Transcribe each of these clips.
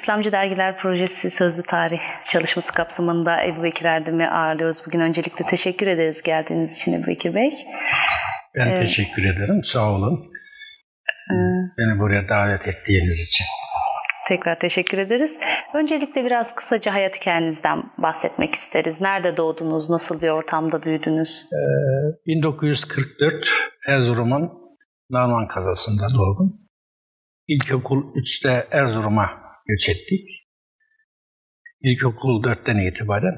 İslamcı Dergiler Projesi Sözlü Tarih çalışması kapsamında Ebu Bekir Erdem'i ağırlıyoruz. Bugün öncelikle teşekkür ederiz geldiğiniz için Ebu Bekir Bey. Ben ee, teşekkür ederim. Sağ olun. Ee, Beni buraya davet ettiğiniz için. Tekrar teşekkür ederiz. Öncelikle biraz kısaca hayat hikayenizden bahsetmek isteriz. Nerede doğdunuz? Nasıl bir ortamda büyüdünüz? Ee, 1944 Erzurum'un Narman kazasında doğdum. İlkokul 3'te Erzurum'a göç ettik. İlkokul 4'ten itibaren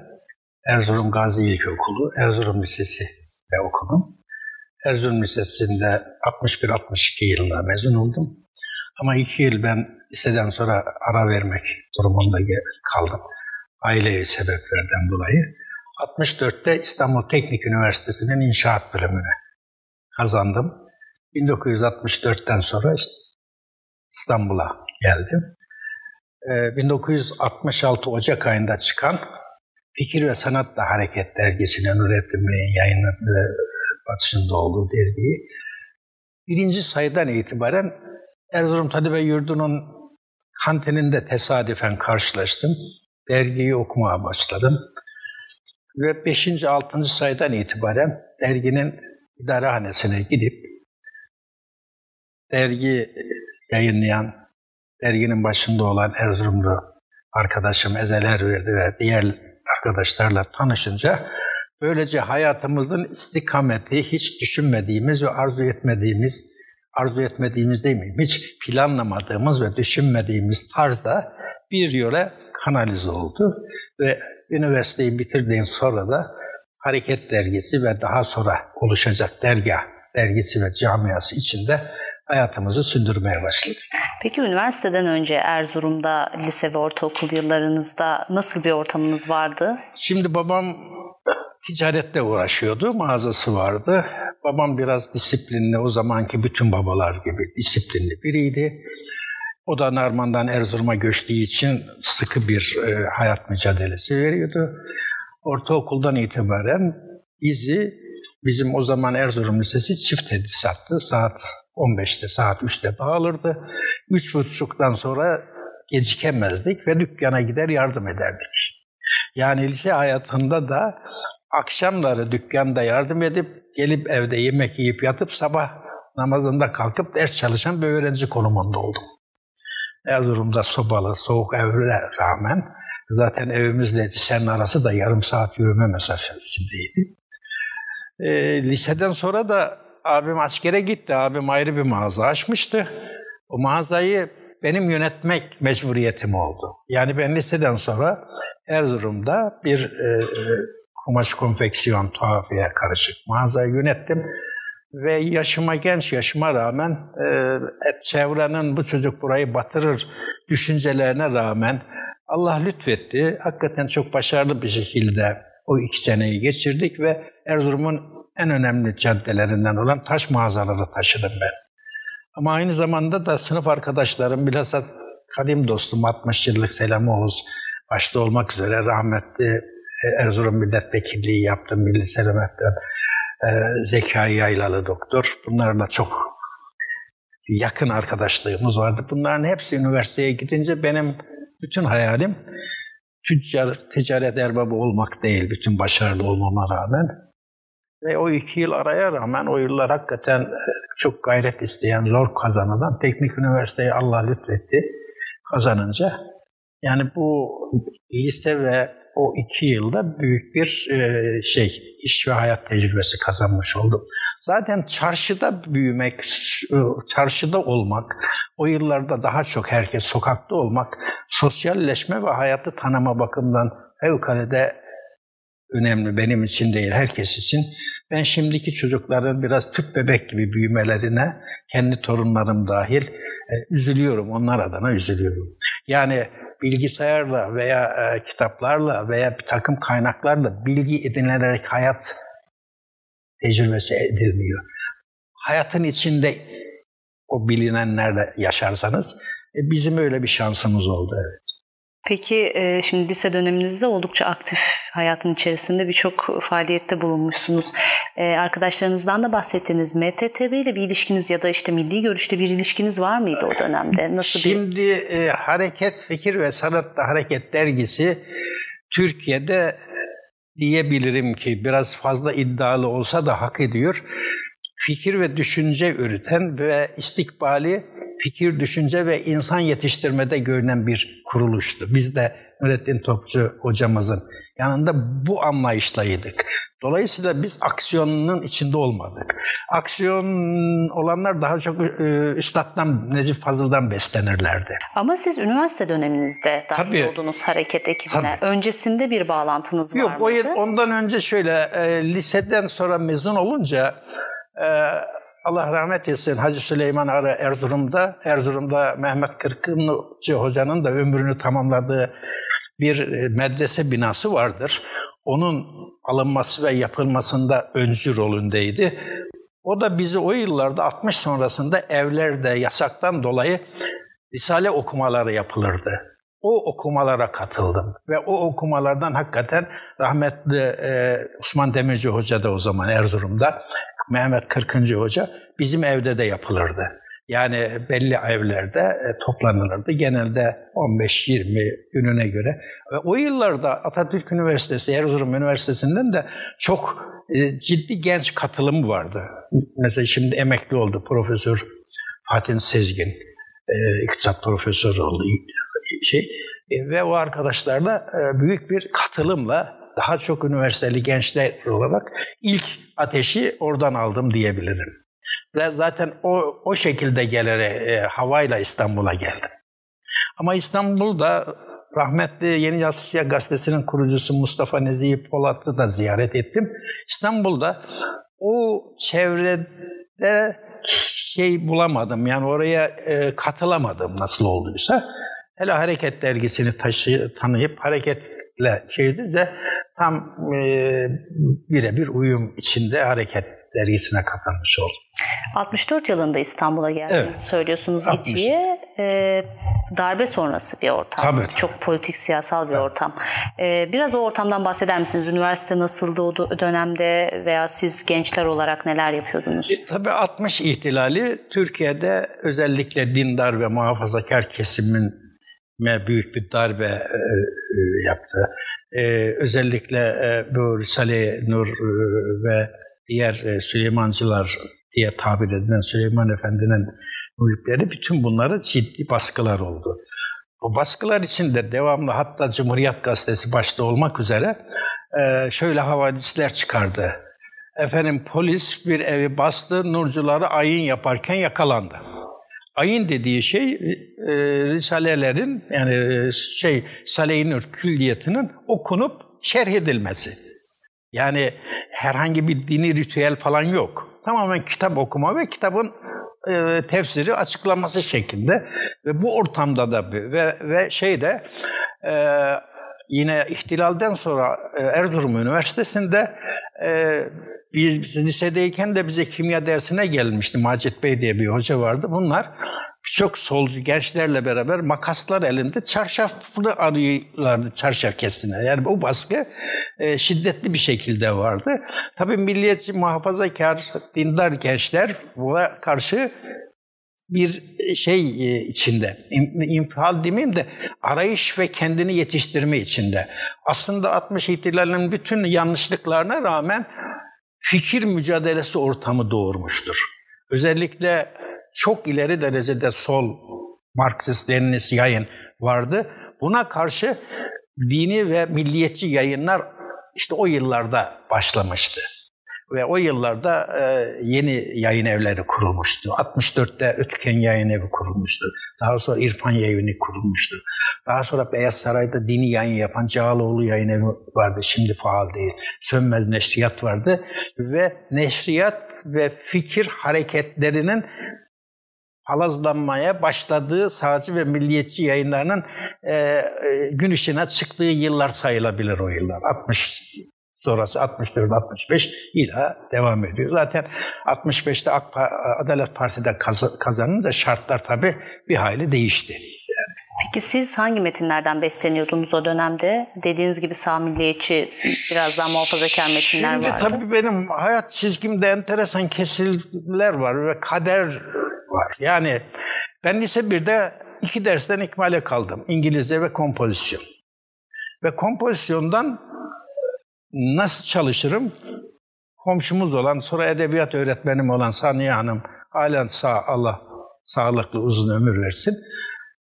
Erzurum Gazi İlkokulu, Erzurum Lisesi de okudum. Erzurum Lisesi'nde 61-62 yılında mezun oldum. Ama iki yıl ben liseden sonra ara vermek durumunda kaldım. Aile sebeplerden dolayı. 64'te İstanbul Teknik Üniversitesi'nin inşaat bölümünü kazandım. 1964'ten sonra işte İstanbul'a geldim. 1966 ee, Ocak ayında çıkan Fikir ve Sanatla Hareket dergisinin Nurettin Bey'in yayınladığı batışında olduğu dergiyi birinci sayıdan itibaren Erzurum Talebe Yurdu'nun kantininde tesadüfen karşılaştım. Dergiyi okumaya başladım. Ve 5. 6. sayıdan itibaren derginin idarehanesine gidip dergi yayınlayan, derginin başında olan Erzurumlu arkadaşım Ezeler verdi ve diğer arkadaşlarla tanışınca böylece hayatımızın istikameti hiç düşünmediğimiz ve arzu etmediğimiz arzu etmediğimiz değil mi? Hiç planlamadığımız ve düşünmediğimiz tarzda bir yola kanalize oldu ve üniversiteyi bitirdiğim sonra da Hareket Dergisi ve daha sonra oluşacak dergah dergisi ve camiası içinde hayatımızı sürdürmeye başladık. Peki üniversiteden önce Erzurum'da lise ve ortaokul yıllarınızda nasıl bir ortamınız vardı? Şimdi babam ticaretle uğraşıyordu, mağazası vardı. Babam biraz disiplinli, o zamanki bütün babalar gibi disiplinli biriydi. O da Narman'dan Erzurum'a göçtüğü için sıkı bir e, hayat mücadelesi veriyordu. Ortaokuldan itibaren bizi, bizim o zaman Erzurum Lisesi çift tedrisattı. Saat 15'te, saat 3'te dağılırdı. Üç buçuktan sonra gecikemezdik ve dükkana gider yardım ederdik. Yani lise hayatında da akşamları dükkanda yardım edip gelip evde yemek yiyip yatıp sabah namazında kalkıp ders çalışan bir öğrenci konumunda oldum. Erzurum'da sobalı, soğuk evre rağmen zaten evimizle lisenin arası da yarım saat yürüme mesafesindeydi. E, liseden sonra da abim askere gitti. Abim ayrı bir mağaza açmıştı. O mağazayı benim yönetmek mecburiyetim oldu. Yani ben liseden sonra Erzurum'da bir e, kumaş konfeksiyon, tuhafiye karışık mağazayı yönettim. Ve yaşıma, genç yaşıma rağmen e, çevrenin bu çocuk burayı batırır düşüncelerine rağmen Allah lütfetti. Hakikaten çok başarılı bir şekilde o iki seneyi geçirdik ve Erzurum'un en önemli caddelerinden olan taş mağazaları taşıdım ben. Ama aynı zamanda da sınıf arkadaşlarım bilhassa kadim dostum 60 yıllık Selam Oğuz başta olmak üzere rahmetli Erzurum milletvekilliği yaptım Milli Selamet'ten. E, Zekai Yaylalı doktor. Bunlarla çok yakın arkadaşlığımız vardı. Bunların hepsi üniversiteye gidince benim bütün hayalim tüccar, ticaret erbabı olmak değil, bütün başarılı olmama rağmen. Ve o iki yıl araya rağmen o yıllar hakikaten e, çok gayret isteyen, zor kazanılan teknik üniversiteyi Allah lütfetti kazanınca. Yani bu lise ve o iki yılda büyük bir e, şey, iş ve hayat tecrübesi kazanmış oldum. Zaten çarşıda büyümek, e, çarşıda olmak, o yıllarda daha çok herkes sokakta olmak, sosyalleşme ve hayatı tanıma bakımından fevkalade önemli benim için değil, herkes için. Ben şimdiki çocukların biraz tüp bebek gibi büyümelerine, kendi torunlarım dahil, e, üzülüyorum, onlar adına üzülüyorum. Yani bilgisayarla veya e, kitaplarla veya bir takım kaynaklarla bilgi edinilerek hayat tecrübesi edilmiyor. Hayatın içinde o bilinenlerle yaşarsanız e, bizim öyle bir şansımız oldu evet. Peki e, şimdi lise döneminizde oldukça aktif hayatın içerisinde birçok faaliyette bulunmuşsunuz. E, arkadaşlarınızdan da bahsettiniz. MTTB ile bir ilişkiniz ya da işte milli görüşte bir ilişkiniz var mıydı o dönemde? Nasıl Şimdi e, Hareket Fikir ve Sanatta Hareket dergisi Türkiye'de diyebilirim ki biraz fazla iddialı olsa da hak ediyor. Fikir ve düşünce üreten ve istikbali fikir, düşünce ve insan yetiştirmede görünen bir kuruluştu. Biz de Nurettin Topçu hocamızın yanında bu anlayışlaydık. Dolayısıyla biz aksiyonun içinde olmadık. Aksiyon olanlar daha çok e, Üstad'dan, Necip Fazıl'dan beslenirlerdi. Ama siz üniversite döneminizde dahil Tabii. oldunuz hareket ekibine. Tabii. Öncesinde bir bağlantınız Yok, var mıydı? Yok, ondan önce şöyle, e, liseden sonra mezun olunca... E, Allah rahmet etsin Hacı Süleyman Arı Erzurum'da, Erzurum'da Mehmet Kırkıncı Hoca'nın da ömrünü tamamladığı bir e, medrese binası vardır. Onun alınması ve yapılmasında öncü rolündeydi. O da bizi o yıllarda 60 sonrasında evlerde yasaktan dolayı Risale okumaları yapılırdı. O okumalara katıldım ve o okumalardan hakikaten rahmetli e, Osman Demirci Hoca da o zaman Erzurum'da Mehmet Kırkıncı Hoca bizim evde de yapılırdı. Yani belli evlerde e, toplanılırdı. Genelde 15-20 gününe göre. Ve o yıllarda Atatürk Üniversitesi, Erzurum Üniversitesi'nden de çok e, ciddi genç katılım vardı. Mesela şimdi emekli oldu Profesör Fatih Sezgin. E, iktisat profesörü oldu. Şey, ve o arkadaşlarla büyük bir katılımla daha çok üniversiteli gençler olarak ilk ateşi oradan aldım diyebilirim. Ve zaten o, o şekilde gelerek e, havayla İstanbul'a geldim. Ama İstanbul'da rahmetli Yeni Asya Gazetesi'nin kurucusu Mustafa Nezih Polat'ı da ziyaret ettim. İstanbul'da o çevrede şey bulamadım. Yani oraya e, katılamadım nasıl olduysa. Hele Hareket dergisini taşı, tanıyıp hareketle şeydi de tam e, birebir uyum içinde Hareket dergisine katılmış oldum. 64 yılında İstanbul'a geldiğinizi evet. söylüyorsunuz İTÜ'ye. E, darbe sonrası bir ortam. Tabii. Çok politik, siyasal bir evet. ortam. E, biraz o ortamdan bahseder misiniz? Üniversite nasıldı o dönemde veya siz gençler olarak neler yapıyordunuz? E, tabii 60 ihtilali Türkiye'de özellikle dindar ve muhafazakar kesimin büyük bir darbe e, e, yaptı. Ee, özellikle e, bu Risale Nur e, ve diğer e, Süleymancılar diye tabir edilen Süleyman Efendi'nin muhipleri bütün bunları ciddi baskılar oldu. Bu baskılar içinde devamlı hatta Cumhuriyet Gazetesi başta olmak üzere e, şöyle havadisler çıkardı. Efendim polis bir evi bastı, nurcuları ayin yaparken yakalandı. Ayin dediği şey e, risalelerin yani e, şey Salih-i külliyetinin okunup şerh edilmesi. Yani herhangi bir dini ritüel falan yok. Tamamen kitap okuma ve kitabın e, tefsiri açıklaması şeklinde ve bu ortamda da ve ve şeyde e, yine ihtilalden sonra e, Erzurum Üniversitesi'nde e, biz lisedeyken de bize kimya dersine gelmişti. Macit Bey diye bir hoca vardı. Bunlar çok solcu gençlerle beraber makaslar elinde çarşafını arıyorlardı çarşaf kesine. Yani bu baskı e, şiddetli bir şekilde vardı. Tabii milliyetçi, muhafazakar, dindar gençler buna karşı bir şey e, içinde, infial demeyeyim de arayış ve kendini yetiştirme içinde. Aslında 60 ihtilalinin bütün yanlışlıklarına rağmen fikir mücadelesi ortamı doğurmuştur. Özellikle çok ileri derecede sol Marksist Leninist yayın vardı. Buna karşı dini ve milliyetçi yayınlar işte o yıllarda başlamıştı. Ve o yıllarda e, yeni yayın evleri kurulmuştu. 64'te Ötken Yayın Evi kurulmuştu. Daha sonra İrfan Yayın kurulmuştu. Daha sonra Beyaz Saray'da dini yayın yapan Cağaloğlu Yayın Evi vardı. Şimdi faal değil. Sönmez Neşriyat vardı. Ve neşriyat ve fikir hareketlerinin halazlanmaya başladığı sağcı ve milliyetçi yayınlarının e, e, gün ışığına çıktığı yıllar sayılabilir o yıllar. 60 sonrası 64-65 ila devam ediyor. Zaten 65'te AK Adalet Parti'de kazanınca şartlar tabii bir hayli değişti. Yani. Peki siz hangi metinlerden besleniyordunuz o dönemde? Dediğiniz gibi sağ milliyetçi biraz daha muhafazakar metinler Şimdi, vardı. Tabii benim hayat çizgimde enteresan kesiller var ve kader var. Yani ben lise 1'de iki dersten ikmale kaldım. İngilizce ve kompozisyon. Ve kompozisyondan nasıl çalışırım? Komşumuz olan, sonra edebiyat öğretmenim olan Saniye Hanım, halen sağ Allah sağlıklı uzun ömür versin.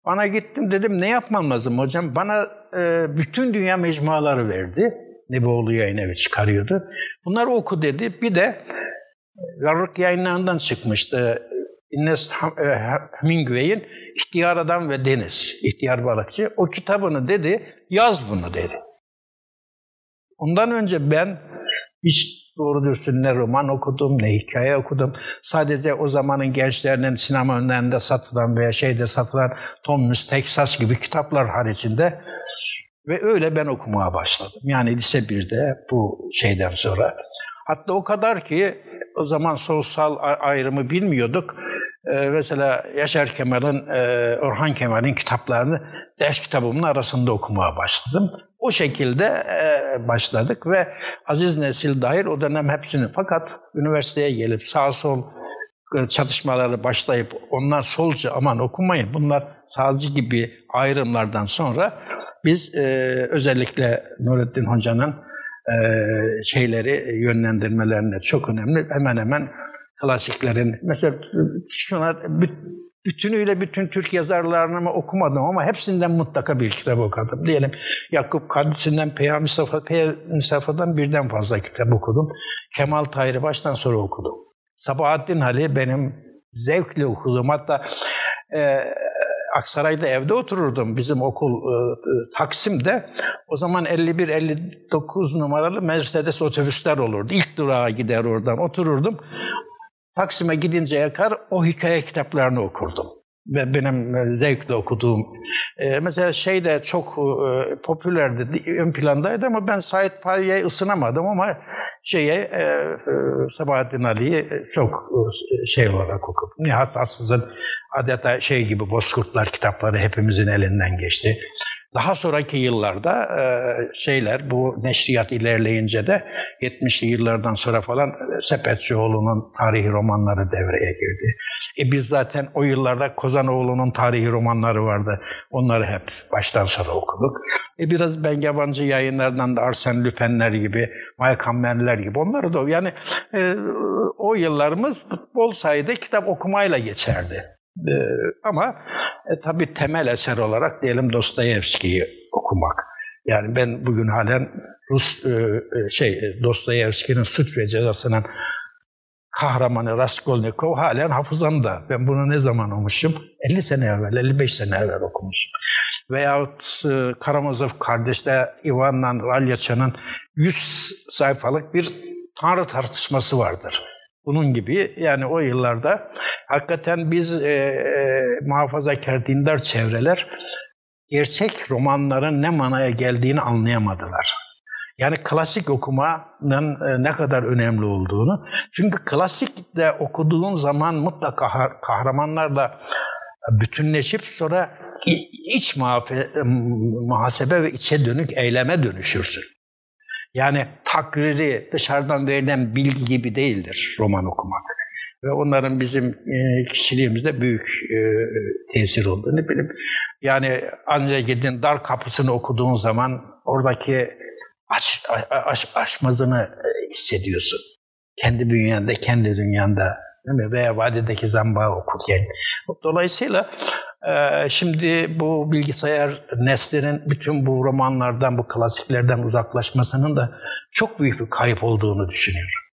Bana gittim dedim ne yapmam lazım hocam? Bana e, bütün dünya mecmuaları verdi. Neboğlu yayın evi çıkarıyordu. Bunları oku dedi. Bir de Yarlık yayınlarından çıkmıştı. Ines e, Hemingway'in İhtiyar Adam ve Deniz, İhtiyar Balıkçı. O kitabını dedi, yaz bunu dedi. Ondan önce ben hiç doğru dürüst ne roman okudum, ne hikaye okudum. Sadece o zamanın gençlerinin sinema önlerinde satılan veya şeyde satılan Tom Mus, Texas gibi kitaplar haricinde ve öyle ben okumaya başladım. Yani lise 1'de bu şeyden sonra. Hatta o kadar ki o zaman sosyal ayrımı bilmiyorduk. Ee, mesela Yaşar Kemal'in, e, Orhan Kemal'in kitaplarını ders kitabımın arasında okumaya başladım. O şekilde e, başladık ve Aziz Nesil dahil o dönem hepsini fakat üniversiteye gelip sağ sol e, çatışmaları başlayıp onlar solcu aman okumayın bunlar sağcı gibi ayrımlardan sonra biz e, özellikle Nurettin Hoca'nın e, şeyleri yönlendirmelerine çok önemli. Hemen hemen klasiklerin mesela şuna bütünüyle bütün Türk yazarlarını okumadım ama hepsinden mutlaka bir kitap okudum. Diyelim Yakup Kadisi'nden Peyami Safa, Peyami Safa'dan birden fazla kitap okudum. Kemal Tahir'i baştan sonra okudum. Sabahattin Ali benim zevkle okuduğum hatta e, Aksaray'da evde otururdum. Bizim okul e, Taksim'de. O zaman 51-59 numaralı Mercedes otobüsler olurdu. İlk durağa gider oradan otururdum. Taksim'e gidinceye kadar o hikaye kitaplarını okurdum. Ve benim e, zevkle okuduğum. E, mesela şey de çok e, popülerdi, ön plandaydı ama ben Said Faik'e ısınamadım ama şeye Sabahattin Ali'yi çok e, şey olarak okudum. Nihat Assız'ın adeta şey gibi Bozkurtlar kitapları hepimizin elinden geçti. Daha sonraki yıllarda e, şeyler bu neşriyat ilerleyince de 70'li yıllardan sonra falan e, Sepetçioğlu'nun tarihi romanları devreye girdi. E biz zaten o yıllarda Kozanoğlu'nun tarihi romanları vardı. Onları hep baştan sonra okuduk. E biraz ben yabancı yayınlardan da Arsène Lupin'ler gibi, Maykammenler gibi onları da yani e, o yıllarımız bol sayıda kitap okumayla geçerdi. Ee, ama e, tabii temel eser olarak diyelim Dostoyevski'yi okumak. Yani ben bugün halen Rus e, e şey e, Dostoyevski'nin suç ve cezasının kahramanı Raskolnikov halen hafızamda. Ben bunu ne zaman okumuşum? 50 sene evvel, 55 sene evvel okumuşum. Veyahut e, Karamazov kardeşler Ivan'la Ralyacha'nın 100 sayfalık bir tanrı tartışması vardır. Bunun gibi yani o yıllarda hakikaten biz e, e, muhafazakar dindar çevreler gerçek romanların ne manaya geldiğini anlayamadılar. Yani klasik okumanın e, ne kadar önemli olduğunu. Çünkü klasik de okuduğun zaman mutlaka kahramanlarla bütünleşip sonra iç muhasebe ve içe dönük eyleme dönüşürsün. Yani takriri dışarıdan verilen bilgi gibi değildir roman okumak. Ve onların bizim e, kişiliğimizde büyük e, tesir olduğunu bilip yani ancak gidin dar kapısını okuduğun zaman oradaki aç, aç, açmazını e, hissediyorsun. Kendi bünyende, kendi dünyanda değil mi? veya vadideki zambağı okurken. Dolayısıyla ee, şimdi bu bilgisayar neslinin bütün bu romanlardan, bu klasiklerden uzaklaşmasının da çok büyük bir kayıp olduğunu düşünüyorum.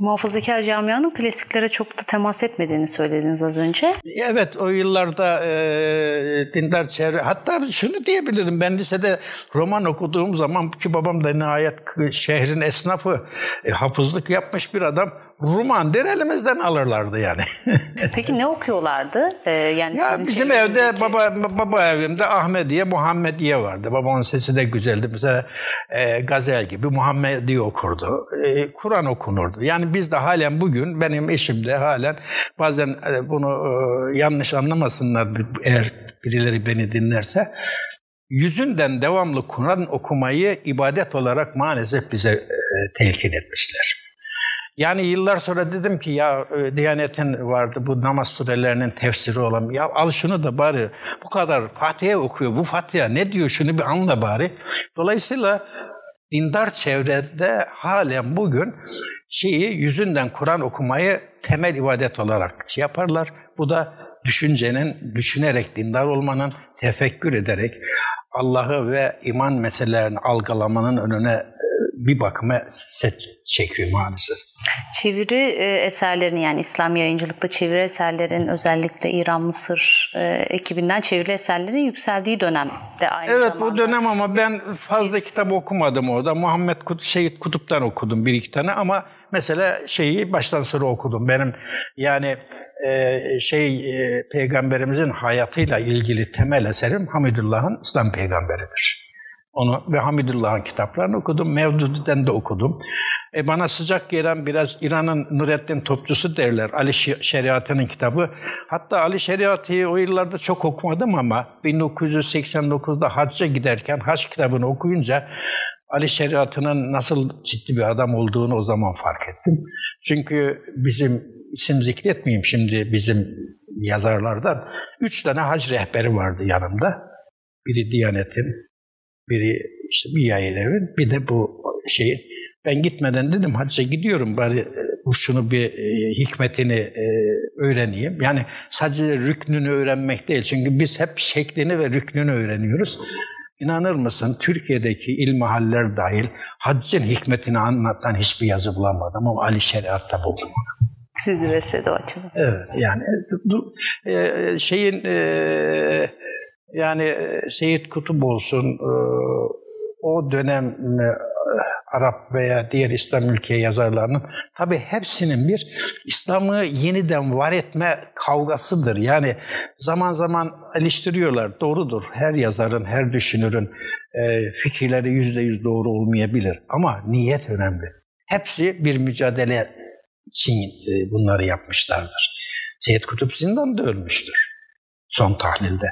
Muhafazakar camianın klasiklere çok da temas etmediğini söylediniz az önce. Evet o yıllarda e, dindar çevre hatta şunu diyebilirim ben lisede roman okuduğum zaman ki babam da nihayet şehrin esnafı e, hafızlık yapmış bir adam Ruman der elimizden alırlardı yani. Peki ne okuyorlardı? Ee, yani ya sizin bizim evde baba baba evimde Ahmediye, Muhammediye vardı. Babamın sesi de güzeldi. Mesela e, gazel gibi Muhammediye okurdu. E, Kur'an okunurdu. Yani biz de halen bugün benim eşim de halen bazen e, bunu e, yanlış anlamasınlar eğer birileri beni dinlerse yüzünden devamlı Kur'an okumayı ibadet olarak maalesef bize e, telkin etmişler. Yani yıllar sonra dedim ki ya e, Diyanet'in vardı bu namaz surelerinin tefsiri olan ya al şunu da bari bu kadar Fatiha okuyor bu Fatiha ne diyor şunu bir anla bari. Dolayısıyla dindar çevrede halen bugün şeyi yüzünden Kur'an okumayı temel ibadet olarak şey yaparlar. Bu da düşüncenin, düşünerek dindar olmanın, tefekkür ederek Allah'ı ve iman meselelerini algılamanın önüne e, bir bakıma set çekiyor maalesef. Çeviri e, eserlerini yani İslam yayıncılıkta çeviri eserlerin özellikle İran Mısır e, ekibinden çeviri eserlerin yükseldiği dönemde aynı evet, zamanda. Evet bu dönem ama ben fazla Siz... kitap okumadım orada. Muhammed Kut Şehit Kutup'tan okudum bir iki tane ama mesela şeyi baştan sonra okudum. Benim yani e, şey e, peygamberimizin hayatıyla ilgili temel eserim Hamidullah'ın İslam peygamberidir. Onu ve Hamidullah'ın kitaplarını okudum. Mevdudi'den de okudum. E bana sıcak gelen biraz İran'ın Nurettin Topçusu derler. Ali Şeriatı'nın kitabı. Hatta Ali Şeriatı'yı o yıllarda çok okumadım ama 1989'da hacca giderken hac kitabını okuyunca Ali Şeriatı'nın nasıl ciddi bir adam olduğunu o zaman fark ettim. Çünkü bizim isim zikretmeyeyim şimdi bizim yazarlardan. Üç tane hac rehberi vardı yanımda. Biri Diyanet'in, biri işte bir yayın evin, bir de bu şeyin. Ben gitmeden dedim hacca gidiyorum bari e, bu şunu bir e, hikmetini e, öğreneyim. Yani sadece rüknünü öğrenmek değil. Çünkü biz hep şeklini ve rüknünü öğreniyoruz. İnanır mısın Türkiye'deki ilmihaller dahil haccın hikmetini anlatan hiçbir yazı bulamadım ama Ali Şeriat'ta buldum. Sizi besledi o açıdan. Evet yani e, şeyin e, yani Seyit Kutup olsun e, o dönem Arap veya diğer İslam ülke yazarlarının tabi hepsinin bir İslam'ı yeniden var etme kavgasıdır. Yani zaman zaman eleştiriyorlar. Doğrudur. Her yazarın, her düşünürün e, fikirleri yüzde yüz doğru olmayabilir. Ama niyet önemli. Hepsi bir mücadele için e, bunları yapmışlardır. Seyyid Kutup Zindan'da ölmüştür son tahlilde.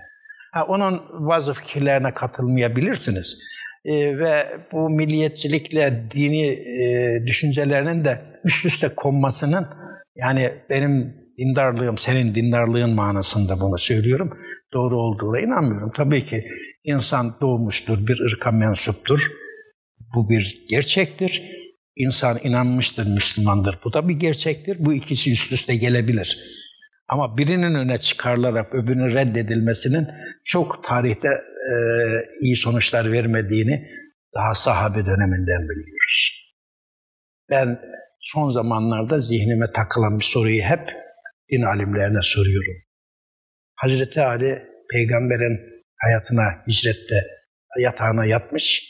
Ha, onun bazı fikirlerine katılmayabilirsiniz. E, ve bu milliyetçilikle dini e, düşüncelerinin de üst üste konmasının yani benim dindarlığım, senin dindarlığın manasında bunu söylüyorum. Doğru olduğuna inanmıyorum. Tabii ki insan doğmuştur, bir ırka mensuptur. Bu bir gerçektir. İnsan inanmıştır, Müslümandır. Bu da bir gerçektir. Bu ikisi üst üste gelebilir. Ama birinin öne çıkarılarak öbürünün reddedilmesinin çok tarihte e, iyi sonuçlar vermediğini daha sahabe döneminden biliyoruz. Ben son zamanlarda zihnime takılan bir soruyu hep din alimlerine soruyorum. Hazreti Ali peygamberin hayatına hicrette yatağına yatmış,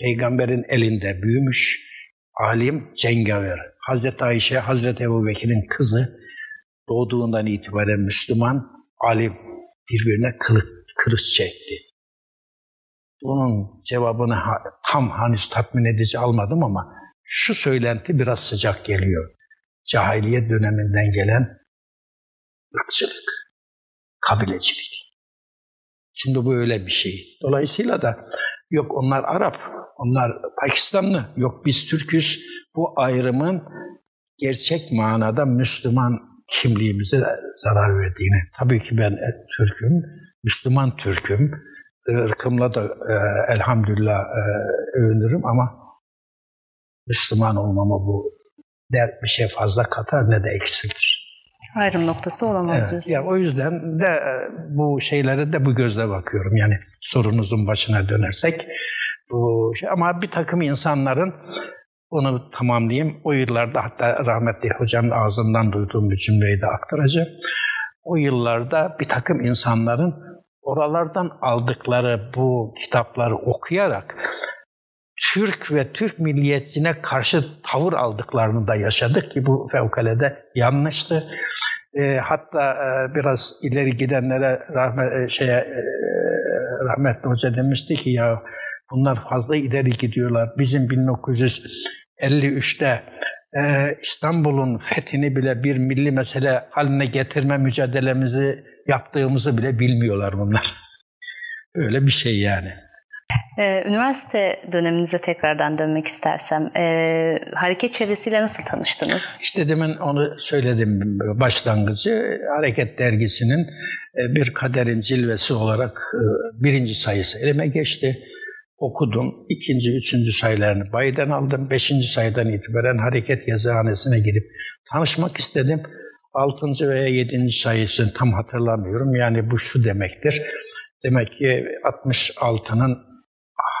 peygamberin elinde büyümüş, alim, cengaver. Hazreti Ayşe, Hazreti Ebu Bekir'in kızı doğduğundan itibaren Müslüman, alim birbirine kılıç, kırış çekti. Bunun cevabını tam henüz tatmin edici almadım ama şu söylenti biraz sıcak geliyor. Cahiliye döneminden gelen ırkçılık, kabilecilik. Şimdi bu öyle bir şey. Dolayısıyla da yok onlar Arap, onlar Pakistanlı, yok biz Türküz. Bu ayrımın gerçek manada Müslüman kimliğimize zarar verdiğini. Tabii ki ben Türk'üm, Müslüman Türk'üm. Irkımla da e, elhamdülillah e, övünürüm ama Müslüman olmama bu ne bir şey fazla katar ne de eksiltir. Ayrım noktası olamaz evet, diyorsun. Yani o yüzden de e, bu şeylere de bu gözle bakıyorum. Yani sorunuzun başına dönersek bu şey, ama bir takım insanların onu tamamlayayım. O yıllarda hatta rahmetli hocanın ağzından duyduğum bir cümleyi de aktaracağım. O yıllarda bir takım insanların oralardan aldıkları bu kitapları okuyarak Türk ve Türk milliyetçine karşı tavır aldıklarını da yaşadık ki bu fevkalade yanlıştı. E, hatta e, biraz ileri gidenlere rahmet e, şeye e, rahmetli hoca demişti ki ya bunlar fazla ileri gidiyorlar. Bizim 1953'te e, İstanbul'un fethini bile bir milli mesele haline getirme mücadelemizi yaptığımızı bile bilmiyorlar bunlar. Öyle bir şey yani. Ee, üniversite döneminize tekrardan dönmek istersem, e, hareket çevresiyle nasıl tanıştınız? İşte demin onu söyledim başlangıcı. Hareket dergisinin e, bir kaderin cilvesi olarak e, birinci sayısı elime geçti. Okudum. İkinci, üçüncü sayılarını bayiden aldım. Beşinci sayıdan itibaren hareket yazıhanesine gidip tanışmak istedim. Altıncı veya yedinci sayısını tam hatırlamıyorum. Yani bu şu demektir. Demek ki 66'nın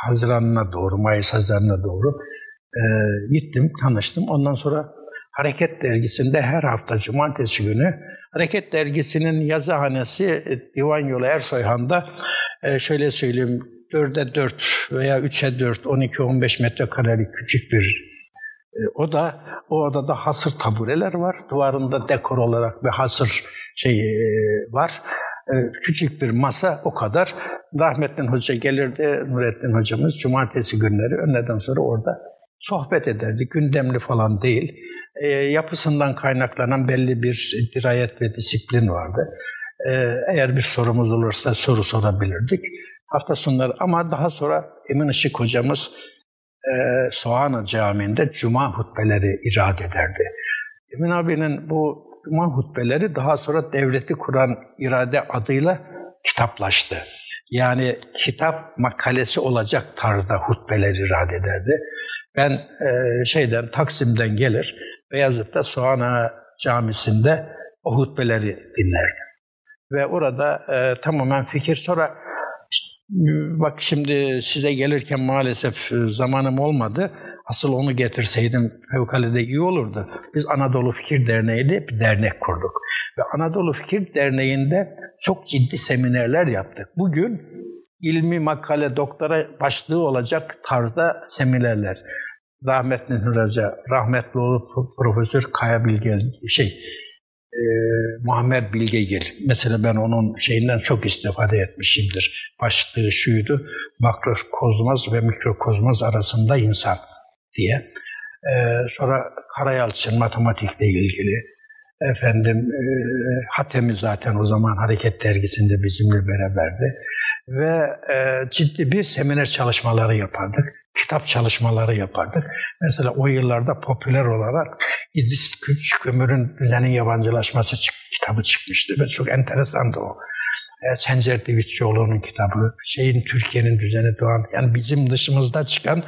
Haziran'ına doğru, Mayıs Haziran'ına doğru e, gittim, tanıştım. Ondan sonra Hareket Dergisi'nde her hafta cumartesi günü Hareket Dergisi'nin yazıhanesi e, Divan Yolu Ersoyhan'da e, şöyle söyleyeyim 4'e 4 veya 3'e 4, 12-15 metrekarelik küçük bir e, oda. O odada hasır tabureler var. Duvarında dekor olarak bir hasır şey var. E, küçük bir masa o kadar. Rahmetli Hoca gelirdi, Nurettin Hocamız cumartesi günleri öğleden sonra orada sohbet ederdi. Gündemli falan değil. E, yapısından kaynaklanan belli bir dirayet ve disiplin vardı. E, eğer bir sorumuz olursa soru sorabilirdik. Hafta sonları ama daha sonra Emin Işık hocamız e, Soğanı Camii'nde cuma hutbeleri irade ederdi. Emin abinin bu cuma hutbeleri daha sonra devleti kuran irade adıyla kitaplaştı. Yani kitap makalesi olacak tarzda hutbeler irade ederdi. Ben e, şeyden Taksim'den gelir Beyazıt'ta Soğana Camisi'nde o hutbeleri dinlerdim. Ve orada e, tamamen fikir sonra bak şimdi size gelirken maalesef zamanım olmadı. Asıl onu getirseydim fevkalade iyi olurdu. Biz Anadolu Fikir Derneği'yle bir dernek kurduk. Ve Anadolu Fikir Derneği'nde çok ciddi seminerler yaptık. Bugün ilmi makale doktora başlığı olacak tarzda seminerler. Rahmetli Hoca, rahmetli Profesör Kaya Bilgel, şey, e, Muammer Bilgegil. Mesela ben onun şeyinden çok istifade etmişimdir. Başlığı şuydu, makrokozmos ve mikrokozmos arasında insan diye. Ee, sonra Karayalçın matematikle ilgili. Efendim e, Hatemi zaten o zaman Hareket Dergisi'nde bizimle beraberdi. Ve e, ciddi bir seminer çalışmaları yapardık. Kitap çalışmaları yapardık. Mesela o yıllarda popüler olarak İdris Kömür'ün Düzenin Yabancılaşması kitabı çıkmıştı ve çok enteresandı o e, Sencer Divitçioğlu'nun kitabı, şeyin Türkiye'nin düzeni doğan, yani bizim dışımızda çıkan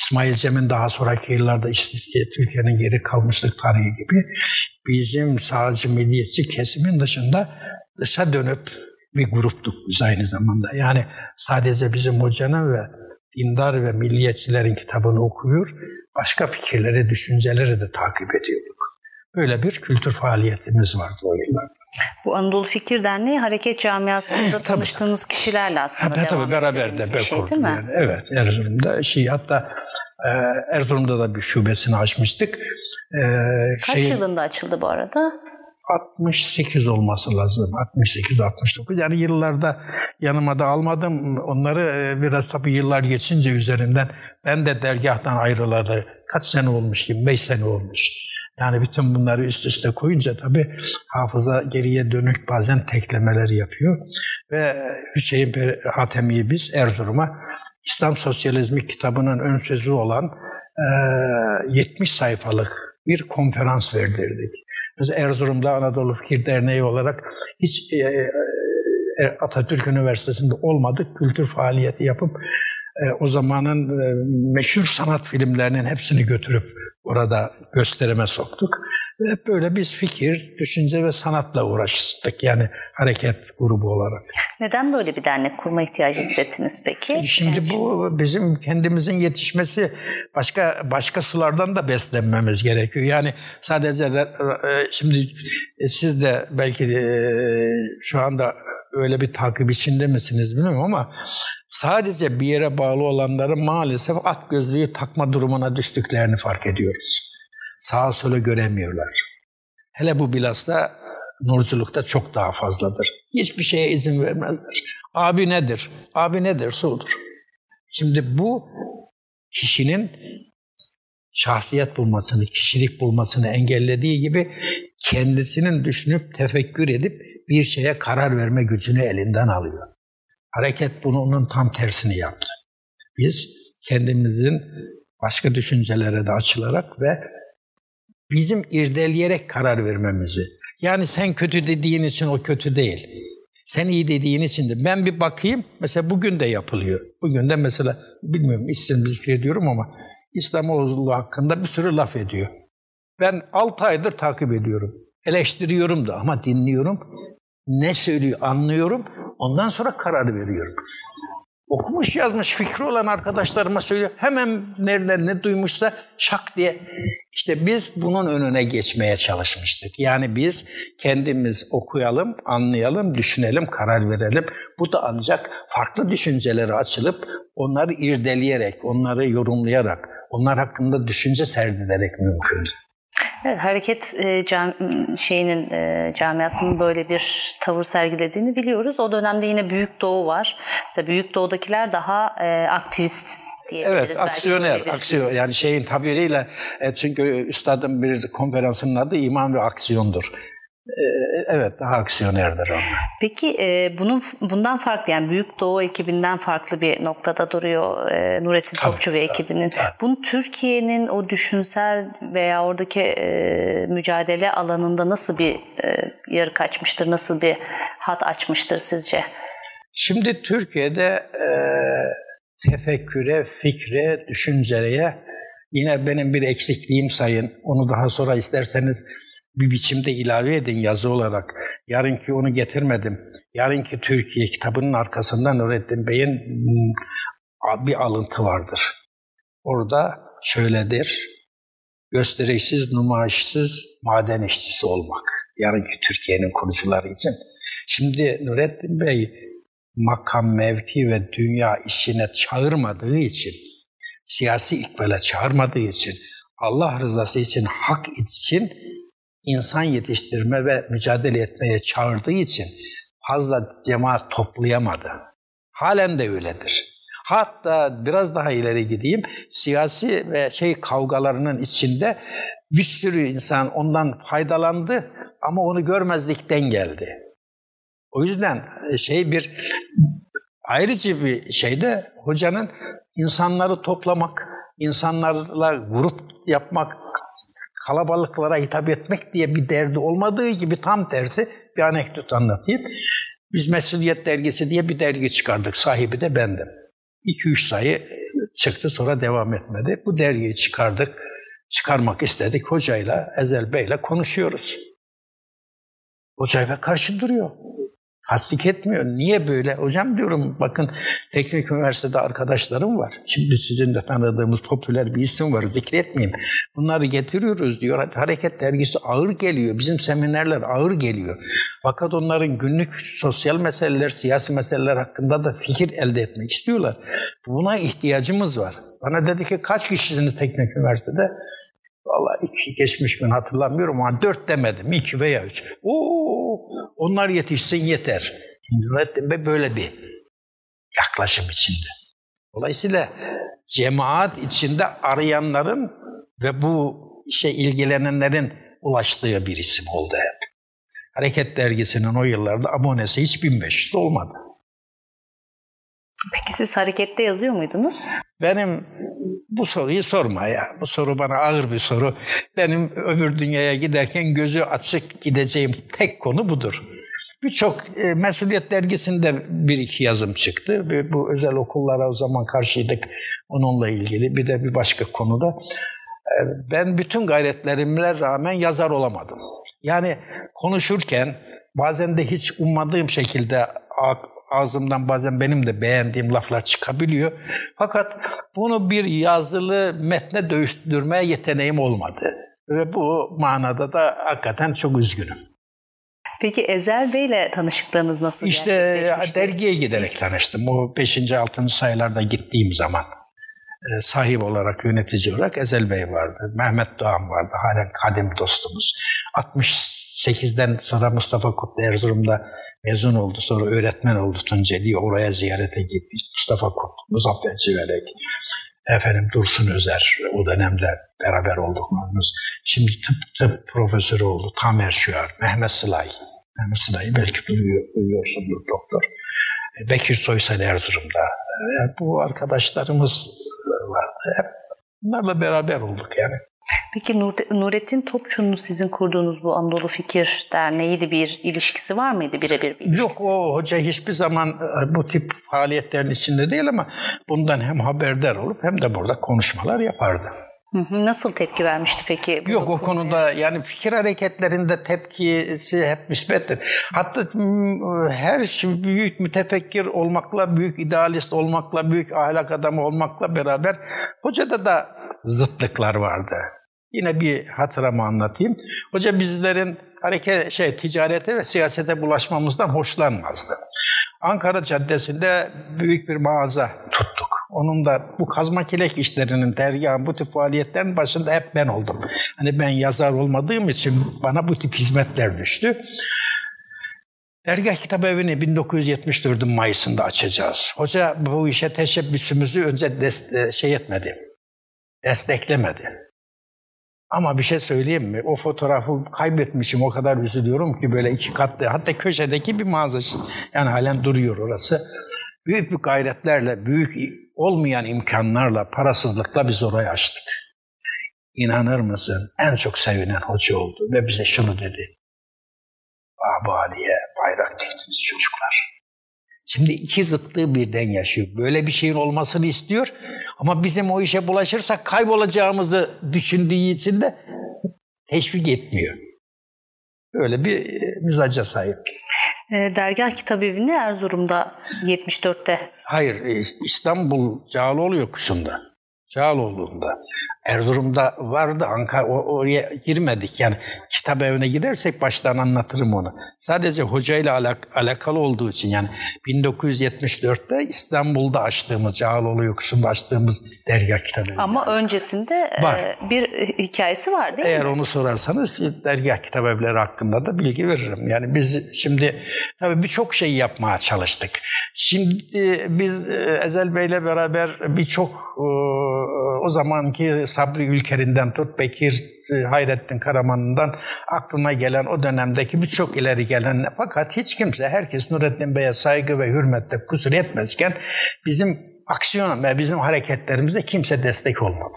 İsmail Cem'in daha sonraki yıllarda e, Türkiye'nin geri kalmışlık tarihi gibi bizim sağcı milliyetçi kesimin dışında dışa dönüp bir gruptuk biz aynı zamanda. Yani sadece bizim hocanın ve dindar ve milliyetçilerin kitabını okuyor, başka fikirleri, düşünceleri de takip ediyorduk. Böyle bir kültür faaliyetimiz vardı o yıllarda. Bu Anadolu Fikir Derneği hareket camiasında tabii, tanıştığınız kişilerle aslında tabii, devam tabii, beraber de bir şey değil mi? Yani. Evet Erzurum'da şey hatta e, Erzurum'da da bir şubesini açmıştık. E, Kaç şey, yılında açıldı bu arada? 68 olması lazım. 68 69. Yani yıllarda yanıma da almadım. Onları e, biraz tabii yıllar geçince üzerinden ben de dergahtan ayrılalı kaç sene olmuş gibi 5 sene olmuş. Yani bütün bunları üst üste koyunca tabii hafıza geriye dönük bazen teklemeler yapıyor. Ve Hüseyin Hatemi'yi biz Erzurum'a İslam Sosyalizmi kitabının ön sözü olan e, 70 sayfalık bir konferans verdirdik. Biz Erzurum'da Anadolu Fikir Derneği olarak hiç e, e, Atatürk Üniversitesi'nde olmadık kültür faaliyeti yapıp e, o zamanın e, meşhur sanat filmlerinin hepsini götürüp orada gösterime soktuk. Ve hep böyle biz fikir, düşünce ve sanatla uğraştık yani hareket grubu olarak. Neden böyle bir dernek kurma ihtiyacı hissettiniz peki? E, şimdi yani... bu bizim kendimizin yetişmesi başka başka sulardan da beslenmemiz gerekiyor. Yani sadece şimdi siz de belki şu anda öyle bir takip içinde misiniz bilmiyorum ama sadece bir yere bağlı olanların maalesef at gözlüğü takma durumuna düştüklerini fark ediyoruz. Sağa sola göremiyorlar. Hele bu bilhassa nurculukta çok daha fazladır. Hiçbir şeye izin vermezler. Abi nedir? Abi nedir? Odur. Şimdi bu kişinin şahsiyet bulmasını, kişilik bulmasını engellediği gibi kendisinin düşünüp tefekkür edip bir şeye karar verme gücünü elinden alıyor. Hareket bunun tam tersini yaptı. Biz kendimizin başka düşüncelere de açılarak ve bizim irdeleyerek karar vermemizi. Yani sen kötü dediğin için o kötü değil. Sen iyi dediğin için de ben bir bakayım. Mesela bugün de yapılıyor. Bugün de mesela bilmiyorum isim zikrediyorum ama İslamoğlu hakkında bir sürü laf ediyor. Ben 6 aydır takip ediyorum. Eleştiriyorum da ama dinliyorum. Ne söylüyor anlıyorum. Ondan sonra karar veriyorum. Okumuş yazmış fikri olan arkadaşlarıma söylüyor. Hemen nereden ne duymuşsa şak diye. İşte biz bunun önüne geçmeye çalışmıştık. Yani biz kendimiz okuyalım, anlayalım, düşünelim, karar verelim. Bu da ancak farklı düşüncelere açılıp onları irdeleyerek, onları yorumlayarak, onlar hakkında düşünce serdilerek mümkün. Evet, hareket e, cam, şeyinin e, camiasının böyle bir tavır sergilediğini biliyoruz. O dönemde yine Büyük Doğu var. Mesela Büyük Doğu'dakiler daha e, aktivist diyebiliriz. Evet, aksiyoner, aksiyon yani şeyin tabiriyle e, çünkü üstadın bir konferansının adı iman ve aksiyondur. Ee, evet daha aksiyonerdir onlar. Peki e, bunun bundan farklı yani Büyük Doğu ekibinden farklı bir noktada duruyor e, Nurettin tabii, Topçu ve ekibinin. Tabii. Bunun Türkiye'nin o düşünsel veya oradaki e, mücadele alanında nasıl bir e, yarı kaçmıştır, nasıl bir hat açmıştır sizce? Şimdi Türkiye'de e, tefekküre, fikre, düşüncelere yine benim bir eksikliğim sayın. Onu daha sonra isterseniz bir biçimde ilave edin yazı olarak. Yarınki onu getirmedim. Yarınki Türkiye kitabının arkasından Nurettin Bey'in hmm, bir alıntı vardır. Orada şöyledir. Gösterişsiz, numayişsiz maden işçisi olmak. Yarınki Türkiye'nin kurucuları için. Şimdi Nurettin Bey makam, mevki ve dünya işine çağırmadığı için, siyasi ikbale çağırmadığı için, Allah rızası için, hak için insan yetiştirme ve mücadele etmeye çağırdığı için fazla cemaat toplayamadı. Halen de öyledir. Hatta biraz daha ileri gideyim, siyasi ve şey kavgalarının içinde bir sürü insan ondan faydalandı ama onu görmezlikten geldi. O yüzden e, şey bir ayrıca bir şeyde hocanın insanları toplamak, insanlarla grup yapmak, kalabalıklara hitap etmek diye bir derdi olmadığı gibi tam tersi bir anekdot anlatayım. Biz Mesuliyet Dergisi diye bir dergi çıkardık. Sahibi de bendim. 2-3 sayı çıktı sonra devam etmedi. Bu dergiyi çıkardık. Çıkarmak istedik. Hocayla, Ezel Bey'le konuşuyoruz. Hocayla karşı duruyor. Hastik etmiyor. Niye böyle? Hocam diyorum bakın teknik üniversitede arkadaşlarım var. Şimdi sizin de tanıdığımız popüler bir isim var zikretmeyeyim. Bunları getiriyoruz diyor. Hareket dergisi ağır geliyor. Bizim seminerler ağır geliyor. Fakat onların günlük sosyal meseleler, siyasi meseleler hakkında da fikir elde etmek istiyorlar. Buna ihtiyacımız var. Bana dedi ki kaç kişisiniz teknik üniversitede? Valla iki geçmiş gün hatırlamıyorum ama dört demedim. iki veya üç. Oo, onlar yetişsin yeter. Nurettin Bey böyle bir yaklaşım içinde. Dolayısıyla cemaat içinde arayanların ve bu işe ilgilenenlerin ulaştığı bir isim oldu hep. Hareket dergisinin o yıllarda abonesi hiç 1500 olmadı. Peki siz harekette yazıyor muydunuz? Benim bu soruyu sorma ya. Bu soru bana ağır bir soru. Benim öbür dünyaya giderken gözü açık gideceğim tek konu budur. Birçok e, mesuliyet dergisinde bir iki yazım çıktı. Bu özel okullara o zaman karşıydık onunla ilgili. Bir de bir başka konuda. E, ben bütün gayretlerimle rağmen yazar olamadım. Yani konuşurken bazen de hiç ummadığım şekilde ağzımdan bazen benim de beğendiğim laflar çıkabiliyor. Fakat bunu bir yazılı metne dönüştürmeye yeteneğim olmadı. Ve bu manada da hakikaten çok üzgünüm. Peki Ezel Bey ile tanışıklığınız nasıl İşte dergiye giderek tanıştım. O 5. 6. sayılarda gittiğim zaman e, sahip olarak, yönetici olarak Ezel Bey vardı. Mehmet Doğan vardı. Halen kadim dostumuz. 68'den sonra Mustafa Kutlu Erzurum'da mezun oldu. Sonra öğretmen oldu Tunceli. Oraya ziyarete gittik. Mustafa Kutlu, Muzaffer Civelek, efendim Dursun Özer o dönemde beraber olduklarımız. Şimdi tıp tıp profesörü oldu. Tamer Şuar, Mehmet Sılay. Mehmet Sıla'yı belki duyuyor, duyuyorsundur doktor. E, Bekir Soysal Erzurum'da. Yani e, bu arkadaşlarımız vardı. Hep bunlarla beraber olduk yani. Peki Nurettin Topçu'nun sizin kurduğunuz bu Anadolu Fikir Derneği'yle bir ilişkisi var mıydı birebir bir ilişkisi? Yok o hoca hiçbir zaman e, bu tip faaliyetlerin içinde değil ama bundan hem haberdar olup hem de burada konuşmalar yapardı. Nasıl tepki vermişti peki? Yok o konuda yani fikir hareketlerinde tepkisi hep müsbettir. Hatta her şey büyük mütefekkir olmakla, büyük idealist olmakla, büyük ahlak adamı olmakla beraber hocada da zıtlıklar vardı. Yine bir hatıramı anlatayım. Hoca bizlerin hareket şey ticarete ve siyasete bulaşmamızdan hoşlanmazdı. Ankara Caddesi'nde büyük bir mağaza tuttuk. Onun da bu kazma kilek işlerinin, dergahın bu tip faaliyetlerin başında hep ben oldum. Hani ben yazar olmadığım için bana bu tip hizmetler düştü. Dergah Kitap Evi'ni 1974'ün Mayıs'ında açacağız. Hoca bu işe teşebbüsümüzü önce dest şey etmedi, desteklemedi. Ama bir şey söyleyeyim mi? O fotoğrafı kaybetmişim. O kadar üzülüyorum ki böyle iki katlı. Hatta köşedeki bir mağaza. Yani halen duruyor orası. Büyük bir gayretlerle, büyük olmayan imkanlarla, parasızlıkla biz orayı açtık. İnanır mısın? En çok sevinen hoca oldu ve bize şunu dedi. Abali'ye bayrak diktiniz çocuklar. Şimdi iki zıttığı birden yaşıyor. Böyle bir şeyin olmasını istiyor ama bizim o işe bulaşırsak kaybolacağımızı düşündüğü için de teşvik etmiyor. Böyle bir e, mizaca sahip. E, dergah Kitabevi'ni Erzurum'da 74'te. Hayır, e, İstanbul Cağaloğlu yokuşunda. Çağaloğlu'nda. Erzurum'da vardı Ankara oraya girmedik. Yani kitap evine gidersek baştan anlatırım onu. Sadece hocayla alak alakalı olduğu için yani 1974'te İstanbul'da açtığımız Cağaloğlu yokuşunda açtığımız dergah kitabı. Ama öncesinde e, var. bir hikayesi var değil Eğer mi? Eğer onu sorarsanız dergah kitap evleri hakkında da bilgi veririm. Yani biz şimdi tabii birçok şey yapmaya çalıştık. Şimdi biz e, Ezel Bey'le beraber birçok e, o zamanki Sabri Ülker'inden tut Bekir e, Hayrettin Karaman'dan aklına gelen o dönemdeki birçok ileri gelen fakat hiç kimse herkes Nurettin Bey'e saygı ve hürmette kusur etmezken bizim aksiyon ve bizim hareketlerimize kimse destek olmadı.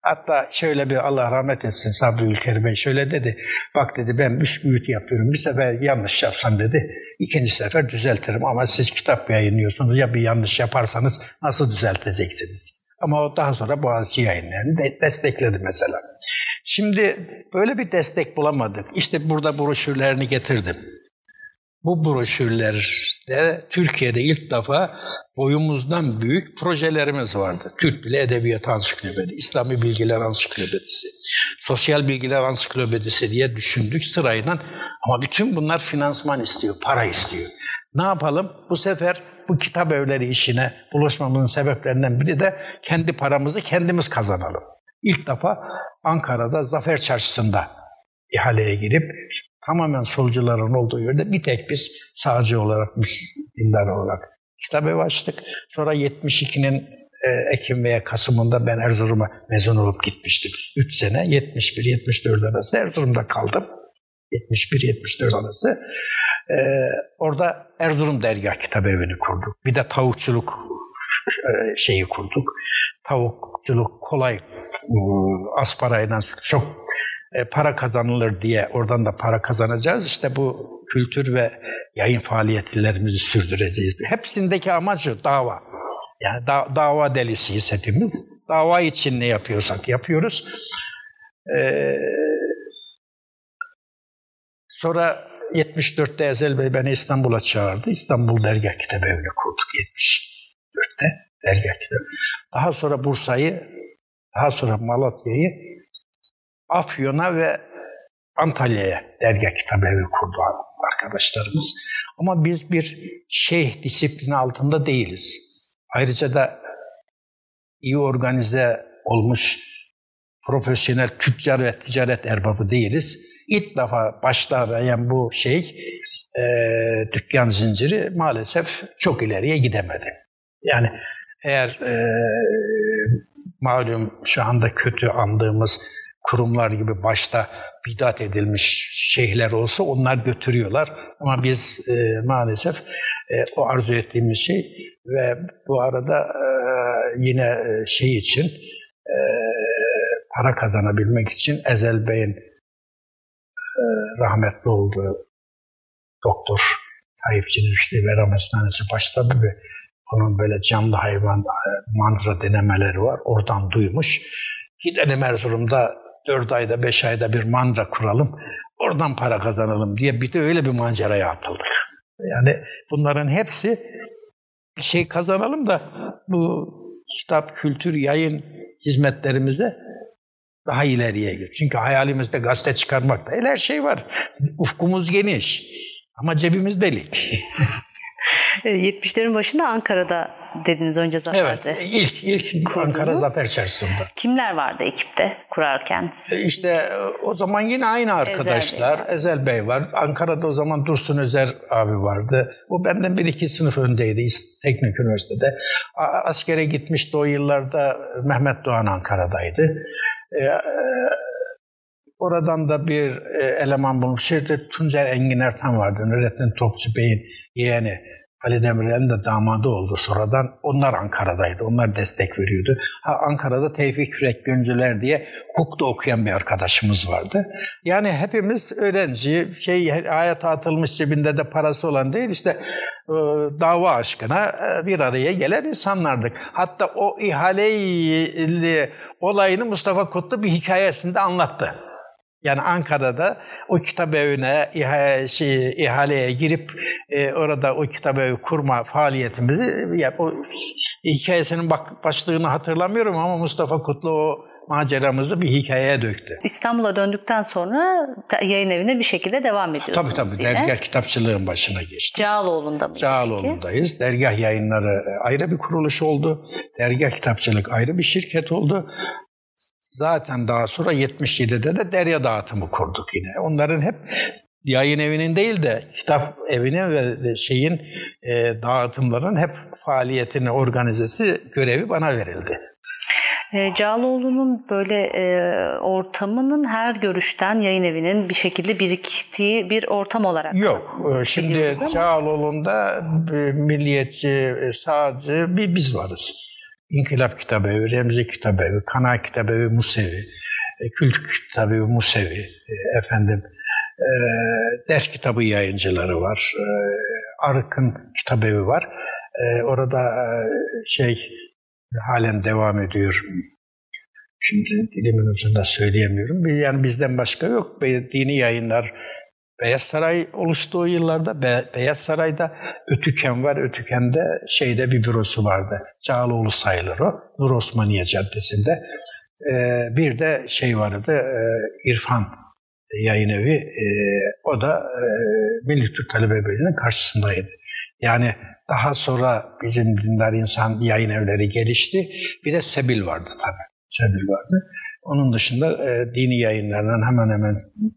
Hatta şöyle bir Allah rahmet etsin Sabri Ülker Bey şöyle dedi. Bak dedi ben büyüt yapıyorum. Bir sefer yanlış yapsam dedi. ikinci sefer düzeltirim. Ama siz kitap yayınlıyorsunuz. Ya bir yanlış yaparsanız nasıl düzelteceksiniz? Ama o daha sonra Boğaziçi yayınlarını de destekledi mesela. Şimdi böyle bir destek bulamadık. İşte burada broşürlerini getirdim. Bu broşürlerde Türkiye'de ilk defa boyumuzdan büyük projelerimiz vardı. Türk Dili Edebiyat Ansiklopedisi, İslami Bilgiler Ansiklopedisi, Sosyal Bilgiler Ansiklopedisi diye düşündük sırayla. Ama bütün bunlar finansman istiyor, para istiyor. Ne yapalım? Bu sefer bu kitap evleri işine bulaşmamızın sebeplerinden biri de kendi paramızı kendimiz kazanalım. İlk defa Ankara'da Zafer Çarşısı'nda ihaleye girip tamamen solcuların olduğu yerde bir tek biz sağcı olarak, dindar olarak kitap evi açtık. Sonra 72'nin e, Ekim veya Kasım'ında ben Erzurum'a mezun olup gitmiştim. 3 sene 71-74 arası Erzurum'da kaldım. 71-74 arası. Ee, orada Erzurum Dergah Kitap Evi'ni kurduk. Bir de tavukçuluk e, şeyi kurduk. Tavukçuluk kolay az parayla çok e, para kazanılır diye oradan da para kazanacağız. İşte bu kültür ve yayın faaliyetlerimizi sürdüreceğiz. Hepsindeki amacı dava. Yani da, dava delisiyiz hepimiz. Dava için ne yapıyorsak yapıyoruz. Ee, sonra 74'te Ezel Bey beni İstanbul'a çağırdı. İstanbul Dergah Kitabı Evi'ni kurduk 74'te Dergah Kitabı. Daha sonra Bursa'yı, daha sonra Malatya'yı Afyon'a ve Antalya'ya dergah kitabı evi kurdu arkadaşlarımız. Ama biz bir şeyh disiplini altında değiliz. Ayrıca da iyi organize olmuş profesyonel tüccar ve ticaret erbabı değiliz. İlk defa başlayan bu şey e, dükkan zinciri maalesef çok ileriye gidemedi. Yani eğer e, malum şu anda kötü andığımız kurumlar gibi başta bidat edilmiş şeyhler olsa onlar götürüyorlar. Ama biz e, maalesef e, o arzu ettiğimiz şey ve bu arada e, yine e, şey için e, para kazanabilmek için Ezel Bey'in e, rahmetli olduğu doktor Tayyip Cilvişli Verem Hastanesi ve onun böyle canlı hayvan e, mantra denemeleri var. Oradan duymuş. Gidelim Erzurum'da 4 ayda 5 ayda bir mantra kuralım. Oradan para kazanalım diye bir de öyle bir maceraya atıldık. Yani bunların hepsi bir şey kazanalım da bu kitap, kültür, yayın hizmetlerimize daha ileriye gidiyor. Çünkü hayalimizde gazete çıkarmak da her şey var. Ufkumuz geniş ama cebimiz delik. 70'lerin başında Ankara'da dediniz önce Zafer'de. Evet, ilk, ilk Kurdunuz. Ankara Zafer Çarşısı'nda. Kimler vardı ekipte kurarken? Siz? İşte o zaman yine aynı arkadaşlar. Ezel Bey, Ezel Bey var. Ankara'da o zaman Dursun Özer abi vardı. O benden bir iki sınıf öndeydi Teknik Üniversitede. Askere gitmişti o yıllarda Mehmet Doğan Ankara'daydı. Ee, Oradan da bir e, eleman bulmuş. Şeyde Tuncer Engin Ertan vardı. Nurettin Topçu Bey'in yeğeni. Ali Demirel'in de damadı oldu sonradan. Onlar Ankara'daydı. Onlar destek veriyordu. Ha, Ankara'da Tevfik Kürek Göncüler diye hukukta okuyan bir arkadaşımız vardı. Yani hepimiz öğrenci, şey hayata atılmış cebinde de parası olan değil işte e, dava aşkına e, bir araya gelen insanlardık. Hatta o ihale olayını Mustafa Kutlu bir hikayesinde anlattı. Yani Ankara'da o kitap evine ihale, şey, ihaleye girip e, orada o kitap evi kurma faaliyetimizi ya, o hikayesinin bak, başlığını hatırlamıyorum ama Mustafa Kutlu o maceramızı bir hikayeye döktü. İstanbul'a döndükten sonra yayın evine bir şekilde devam ediyorsunuz Tabii tabii. Yine. Dergah kitapçılığın başına geçti. Cağaloğlu'nda mı? Cağaloğlu'ndayız. Dergah yayınları ayrı bir kuruluş oldu. Dergah kitapçılık ayrı bir şirket oldu. Zaten daha sonra 77'de de derya dağıtımı kurduk yine. Onların hep yayın evinin değil de kitap evinin ve şeyin e, dağıtımların hep faaliyetini organizesi görevi bana verildi. E, Cağaloğlu'nun böyle e, ortamının her görüşten yayın evinin bir şekilde biriktiği bir ortam olarak Yok. E, şimdi Cağaloğlu'nda milliyetçi, e, sağcı bir biz varız. İnkılap Kitabevi, Remzi Kitabevi, Kana Kitabevi Musevi, e, Kült Kitabevi Musevi, e, efendim e, ders kitabı yayıncıları var, e, Arık'ın kitabevi var. E, orada e, şey halen devam ediyor. Şimdi dilimin ucunda söyleyemiyorum. Yani bizden başka yok. Dini yayınlar Beyaz Saray oluştuğu yıllarda Be Beyaz Saray'da Ötüken var. Ötüken'de şeyde bir bürosu vardı. Cağaloğlu sayılır o. Nur Osmaniye Caddesi'nde. Ee, bir de şey vardı. E, İrfan yayın evi. E, o da e, Milli Türk Talebe Birliği'nin karşısındaydı. Yani daha sonra bizim dindar insan yayın evleri gelişti. Bir de Sebil vardı tabii. Sebil vardı. Onun dışında e, dini yayınlarının hemen hemen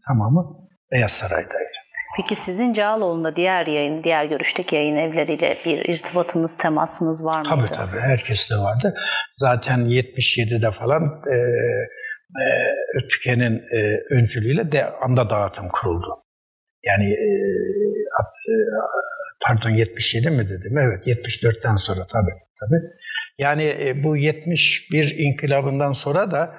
tamamı Beyaz Saray'daydı. Peki sizin Cağaloğlu'nda diğer yayın, diğer görüşteki yayın evleriyle bir irtibatınız, temasınız var mıydı? Tabii tabii. Herkes de vardı. Zaten 77'de falan e, e, Ötüken'in e, öncülüğüyle de anda dağıtım kuruldu. Yani e, e pardon 77 mi dedim? Evet 74'ten sonra tabii. tabii. Yani e, bu 71 inkılabından sonra da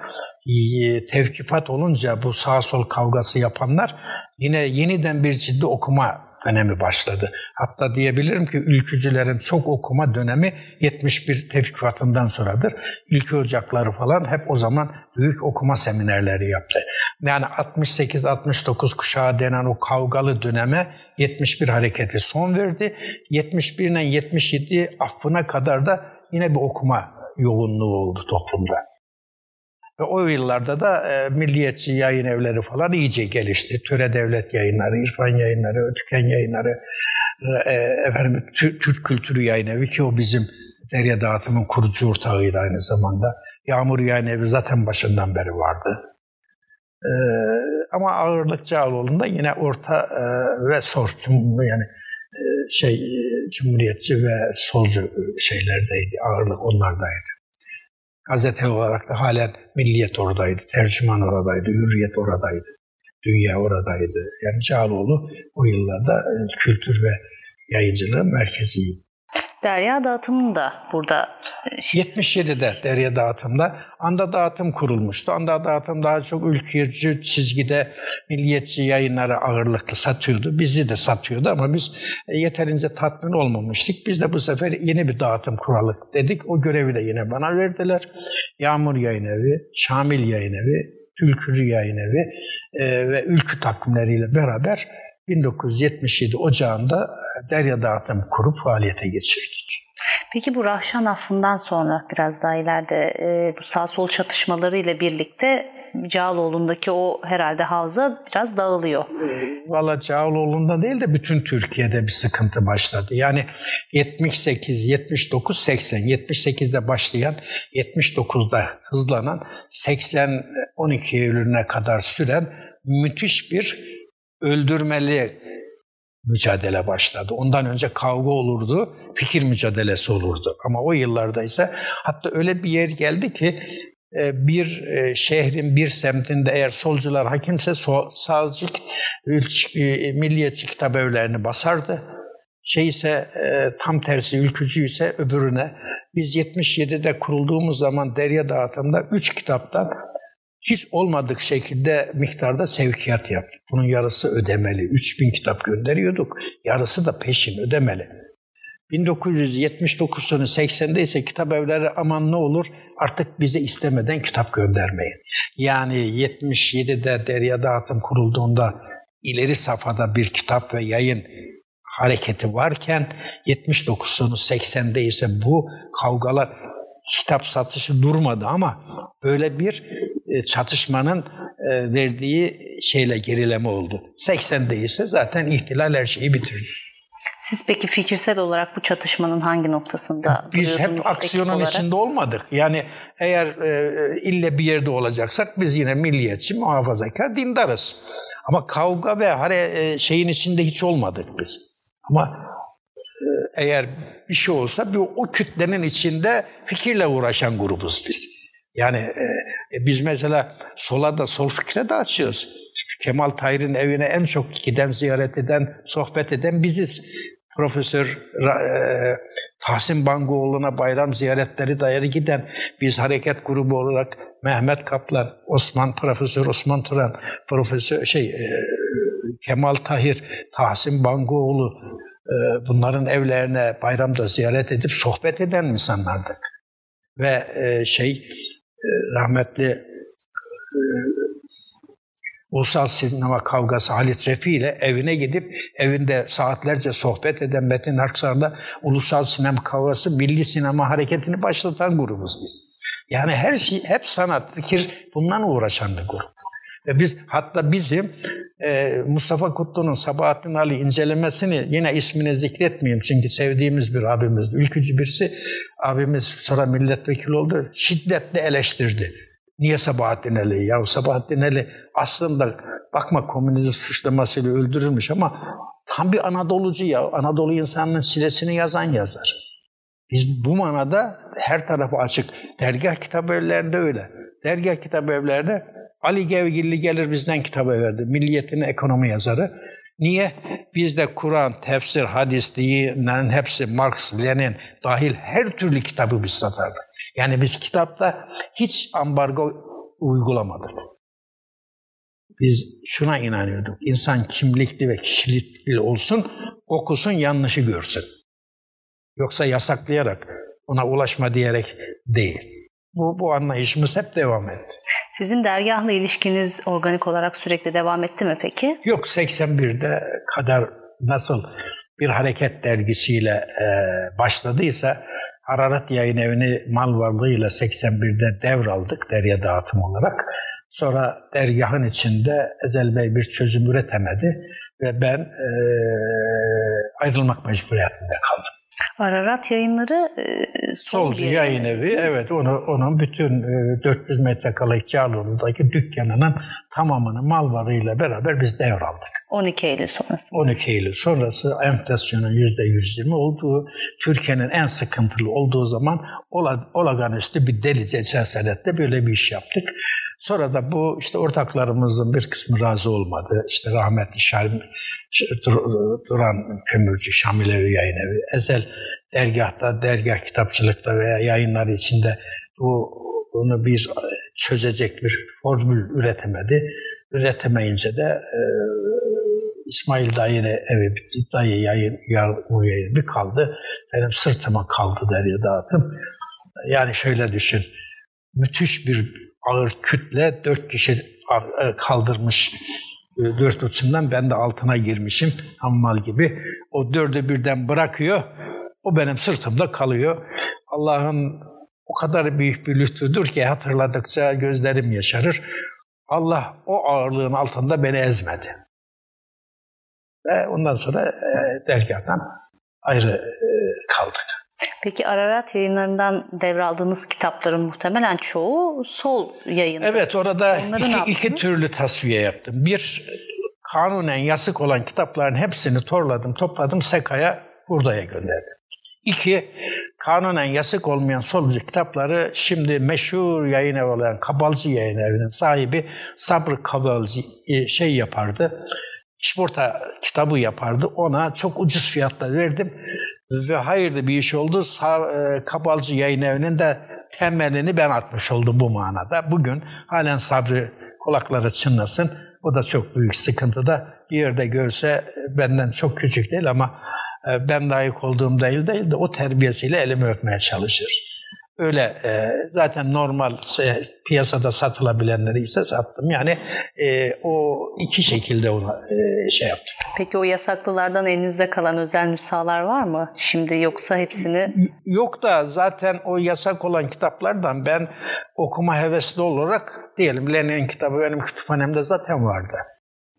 e, tevkifat olunca bu sağ sol kavgası yapanlar yine yeniden bir ciddi okuma dönemi başladı. Hatta diyebilirim ki ülkücülerin çok okuma dönemi 71 tevkifatından sonradır. Ülkü ocakları falan hep o zaman büyük okuma seminerleri yaptı. Yani 68-69 kuşağı denen o kavgalı döneme 71 hareketi son verdi. 71 ile 77 affına kadar da yine bir okuma yoğunluğu oldu toplumda. Ve o yıllarda da e, milliyetçi yayın evleri falan iyice gelişti. Töre Devlet Yayınları, İrfan Yayınları, Tüken Yayınları, e, efendim Türk Kültürü Yayın Evi ki o bizim Derya Dağıtım'ın kurucu ortağıydı aynı zamanda. Yağmur Yayın Evi zaten başından beri vardı. Ee, ama ağırlık Cağaloğlu'nda yine orta e, ve sol yani şey e, cumhuriyetçi ve solcu şeylerdeydi. Ağırlık onlardaydı. Gazete olarak da halen Milliyet oradaydı, Tercüman oradaydı, Hürriyet oradaydı, Dünya oradaydı. Yani Cağaloğlu o yıllarda e, kültür ve yayıncılığın merkeziydi. Derya dağıtımı da burada. 77'de e, Derya dağıtımda Anda dağıtım kurulmuştu. Anda dağıtım daha çok ülkücü çizgide milliyetçi yayınları ağırlıklı satıyordu. Bizi de satıyordu ama biz e, yeterince tatmin olmamıştık. Biz de bu sefer yeni bir dağıtım kuralım dedik. O görevi de yine bana verdiler. Yağmur Yayın Evi, Şamil Yayın Evi, Ülkürü Yayın Evi e, ve ülkü takvimleriyle beraber 1977 Ocağı'nda Derya Dağıtım kurup faaliyete geçirdik. Peki bu Rahşan affından sonra biraz daha ileride e, bu sağ sol çatışmaları ile birlikte Cağaloğlu'ndaki o herhalde havza biraz dağılıyor. Valla Cağaloğlu'nda değil de bütün Türkiye'de bir sıkıntı başladı. Yani 78, 79, 80, 78'de başlayan, 79'da hızlanan, 80, 12 Eylül'üne kadar süren müthiş bir öldürmeli mücadele başladı. Ondan önce kavga olurdu, fikir mücadelesi olurdu. Ama o yıllarda ise hatta öyle bir yer geldi ki e, bir e, şehrin bir semtinde eğer solcular hakimse sağcı e, milliyetçi kitap evlerini basardı. Şey ise tam tersi ülkücü ise öbürüne. Biz 77'de kurulduğumuz zaman Derya Dağıtım'da üç kitaptan hiç olmadık şekilde miktarda sevkiyat yaptık. Bunun yarısı ödemeli. 3000 kitap gönderiyorduk. Yarısı da peşin ödemeli. 1979 sonu 80'de ise kitap evleri aman ne olur artık bize istemeden kitap göndermeyin. Yani 77'de Derya Dağıtım kurulduğunda ileri safhada bir kitap ve yayın hareketi varken 79 sonu 80'de ise bu kavgalar kitap satışı durmadı ama böyle bir çatışmanın e, verdiği şeyle gerileme oldu. 80'de ise zaten ihtilal her şeyi bitirdi. Siz peki fikirsel olarak bu çatışmanın hangi noktasında Biz hep aksiyonun içinde olmadık. Yani eğer e, ille bir yerde olacaksak biz yine milliyetçi, muhafazakar, dindarız. Ama kavga ve hare e, şeyin içinde hiç olmadık biz. Ama e, eğer bir şey olsa bir o kütlenin içinde fikirle uğraşan grubuz biz. Yani e, e, biz mesela sola da sol fikre de açıyoruz. Kemal Tahir'in evine en çok giden, ziyaret eden, sohbet eden biziz. Profesör e, Tahsin Bangoğlu'na bayram ziyaretleri dayalı giden biz hareket grubu olarak Mehmet Kaplan, Osman Profesör Osman Turan, Profesör şey e, Kemal Tahir, Tahsin Bangoğlu e, bunların evlerine bayramda ziyaret edip sohbet eden insanlardık. Ve e, şey rahmetli e, Ulusal Sinema Kavgası Halit Refi ile evine gidip evinde saatlerce sohbet eden Metin Aksar'da Ulusal Sinema Kavgası Milli Sinema Hareketi'ni başlatan grubuz biz. Yani her şey hep sanat, fikir bundan uğraşan bir grup. Ve biz hatta bizim e, Mustafa Kutlu'nun Sabahattin Ali incelemesini yine ismini zikretmeyeyim çünkü sevdiğimiz bir abimiz, ülkücü birisi abimiz sonra milletvekili oldu. Şiddetle eleştirdi. Niye Sabahattin Ali? Ya Sabahattin Ali aslında bakma komünizm suçlamasıyla öldürülmüş ama tam bir Anadolucu ya. Anadolu insanının silesini yazan yazar. Biz bu manada her tarafı açık. Dergah kitap evlerinde öyle. Dergah kitap evlerinde Ali Gevgilli gelir bizden kitabı verdi. Milliyetin ekonomi yazarı. Niye? Bizde Kur'an, tefsir, hadis, dinlerin hepsi Marx, Lenin dahil her türlü kitabı biz satardık. Yani biz kitapta hiç ambargo uygulamadık. Biz şuna inanıyorduk. İnsan kimlikli ve kişilikli olsun, okusun, yanlışı görsün. Yoksa yasaklayarak, ona ulaşma diyerek değil. Bu, bu anlayışımız hep devam etti. Sizin dergahla ilişkiniz organik olarak sürekli devam etti mi peki? Yok 81'de kadar nasıl bir hareket dergisiyle e, başladıysa Hararet Yayın Evi'ni mal varlığıyla 81'de devraldık derya dağıtım olarak. Sonra dergahın içinde Ezel Bey bir çözüm üretemedi ve ben e, ayrılmak mecburiyetinde kaldım. Ararat yayınları e, Solcu yayın evi. Evet onu onun bütün e, 400 metrekarelik Cağaloğlu'ndaki dükkanının tamamını mal varıyla beraber biz devraldık. 12 Eylül sonrası. 12 Eylül sonrası enflasyonun %120 olduğu, Türkiye'nin en sıkıntılı olduğu zaman olağanüstü bir delice cesaretle böyle bir iş yaptık. Sonra da bu işte ortaklarımızın bir kısmı razı olmadı. İşte rahmetli Şahin, Duran Kömürcü, Şamilevi Yayın Evi, Ezel dergahta, dergah kitapçılıkta veya yayınları içinde bu bunu bir çözecek bir formül üretemedi. Üretemeyince de e, İsmail dayı evi, dayı yayın, yayın bir kaldı. Benim sırtıma kaldı derya dağıtım. Yani şöyle düşün, müthiş bir ağır kütle dört kişi e, kaldırmış e, dört uçundan ben de altına girmişim hammal gibi. O dördü birden bırakıyor. O benim sırtımda kalıyor. Allah'ın o kadar büyük bir lütfudur ki hatırladıkça gözlerim yaşarır. Allah o ağırlığın altında beni ezmedi. Ve ondan sonra e, dergahtan ayrı kaldık. Peki Ararat yayınlarından devraldığınız kitapların muhtemelen çoğu sol yayında. Evet orada iki, iki türlü tasfiye yaptım. Bir kanunen yasık olan kitapların hepsini torladım, topladım Seka'ya, Hurda'ya gönderdim. İki, kanunen yasık olmayan solcu kitapları şimdi meşhur yayın evi olan Kabalcı Yayın Evi'nin sahibi Sabri Kabalcı e, şey yapardı. İşporta kitabı yapardı. Ona çok ucuz fiyatla verdim ve hayırlı bir iş oldu. Sa e, Kabalcı Yayın Evi'nin de temelini ben atmış oldum bu manada. Bugün halen sabrı kulakları çınlasın. O da çok büyük sıkıntıda. Bir yerde görse e, benden çok küçük değil ama e, ben layık olduğum değil değil de o terbiyesiyle elimi öpmeye çalışır. Öyle e, zaten normal e, piyasada satılabilenleri ise sattım. Yani e, o iki şekilde ona e, şey yaptım. Peki o yasaklılardan elinizde kalan özel nüshalar var mı? Şimdi yoksa hepsini... Yok da zaten o yasak olan kitaplardan ben okuma hevesli olarak diyelim Lenin kitabı benim kütüphanemde zaten vardı.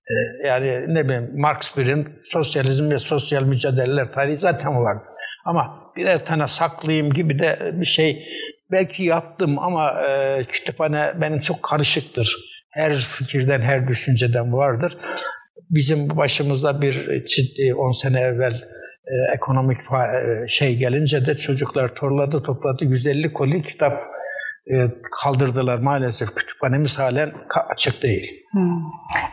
E, yani ne bileyim Marx Bir'in Sosyalizm ve Sosyal Mücadeleler tarihi zaten vardı. Ama birer tane saklayayım gibi de bir şey belki yaptım ama e, kütüphane benim çok karışıktır. Her fikirden, her düşünceden vardır. Bizim başımıza bir ciddi 10 sene evvel e, ekonomik e, şey gelince de çocuklar torladı topladı 150 koli kitap kaldırdılar maalesef. Kütüphanemiz halen açık değil. Hmm.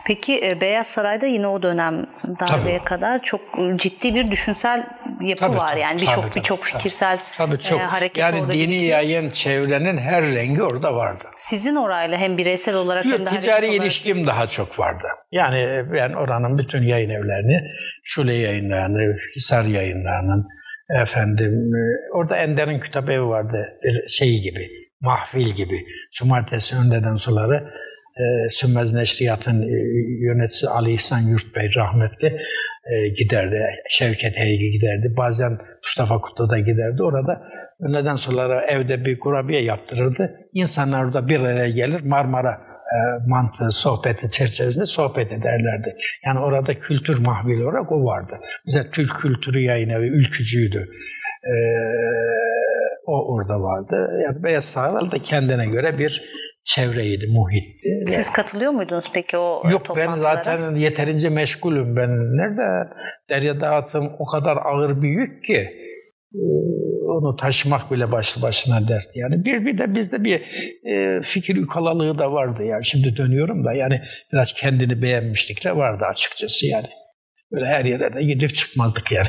Peki e, Beyaz Saray'da yine o dönem darbeye tabii. kadar çok ciddi bir düşünsel yapı tabii, var. Yani birçok birçok fikirsel tabii, çok. E, hareket yani orada dini birikiyor. yayın çevrenin her rengi orada vardı. Sizin orayla hem bireysel olarak Yok, hem de ticari ilişkim olarak... daha çok vardı. Yani ben oranın bütün yayın evlerini, Şule yayınlarını, Hisar yayınlarının, efendim orada Ender'in kitap evi vardı bir şey gibi mahfil gibi. Cumartesi öndeden suları e, Sümmez Neşriyat'ın e, yöneticisi Ali İhsan Yurtbey rahmetli e, giderdi. Şevket Heygi giderdi. Bazen Mustafa Kutlu da giderdi. Orada öndeden sulara evde bir kurabiye yaptırırdı. İnsanlar orada bir araya gelir Marmara e, mantığı, sohbeti çerçevesinde sohbet ederlerdi. Yani orada kültür mahvili olarak o vardı. Mesela Türk Kültürü Yayın Evi ülkücüydü. Ee, o orada vardı. Yani Beyaz Saral da kendine göre bir çevreydi, muhitti. Siz katılıyor muydunuz peki o Yok ben zaten yeterince meşgulüm. Ben nerede derya dağıtım o kadar ağır bir yük ki e, onu taşımak bile başlı başına dert. Yani bir bir de bizde bir e, fikir ukalalığı da vardı yani. Şimdi dönüyorum da yani biraz kendini beğenmişlik de vardı açıkçası yani. Böyle her yere de gidip çıkmazdık yani.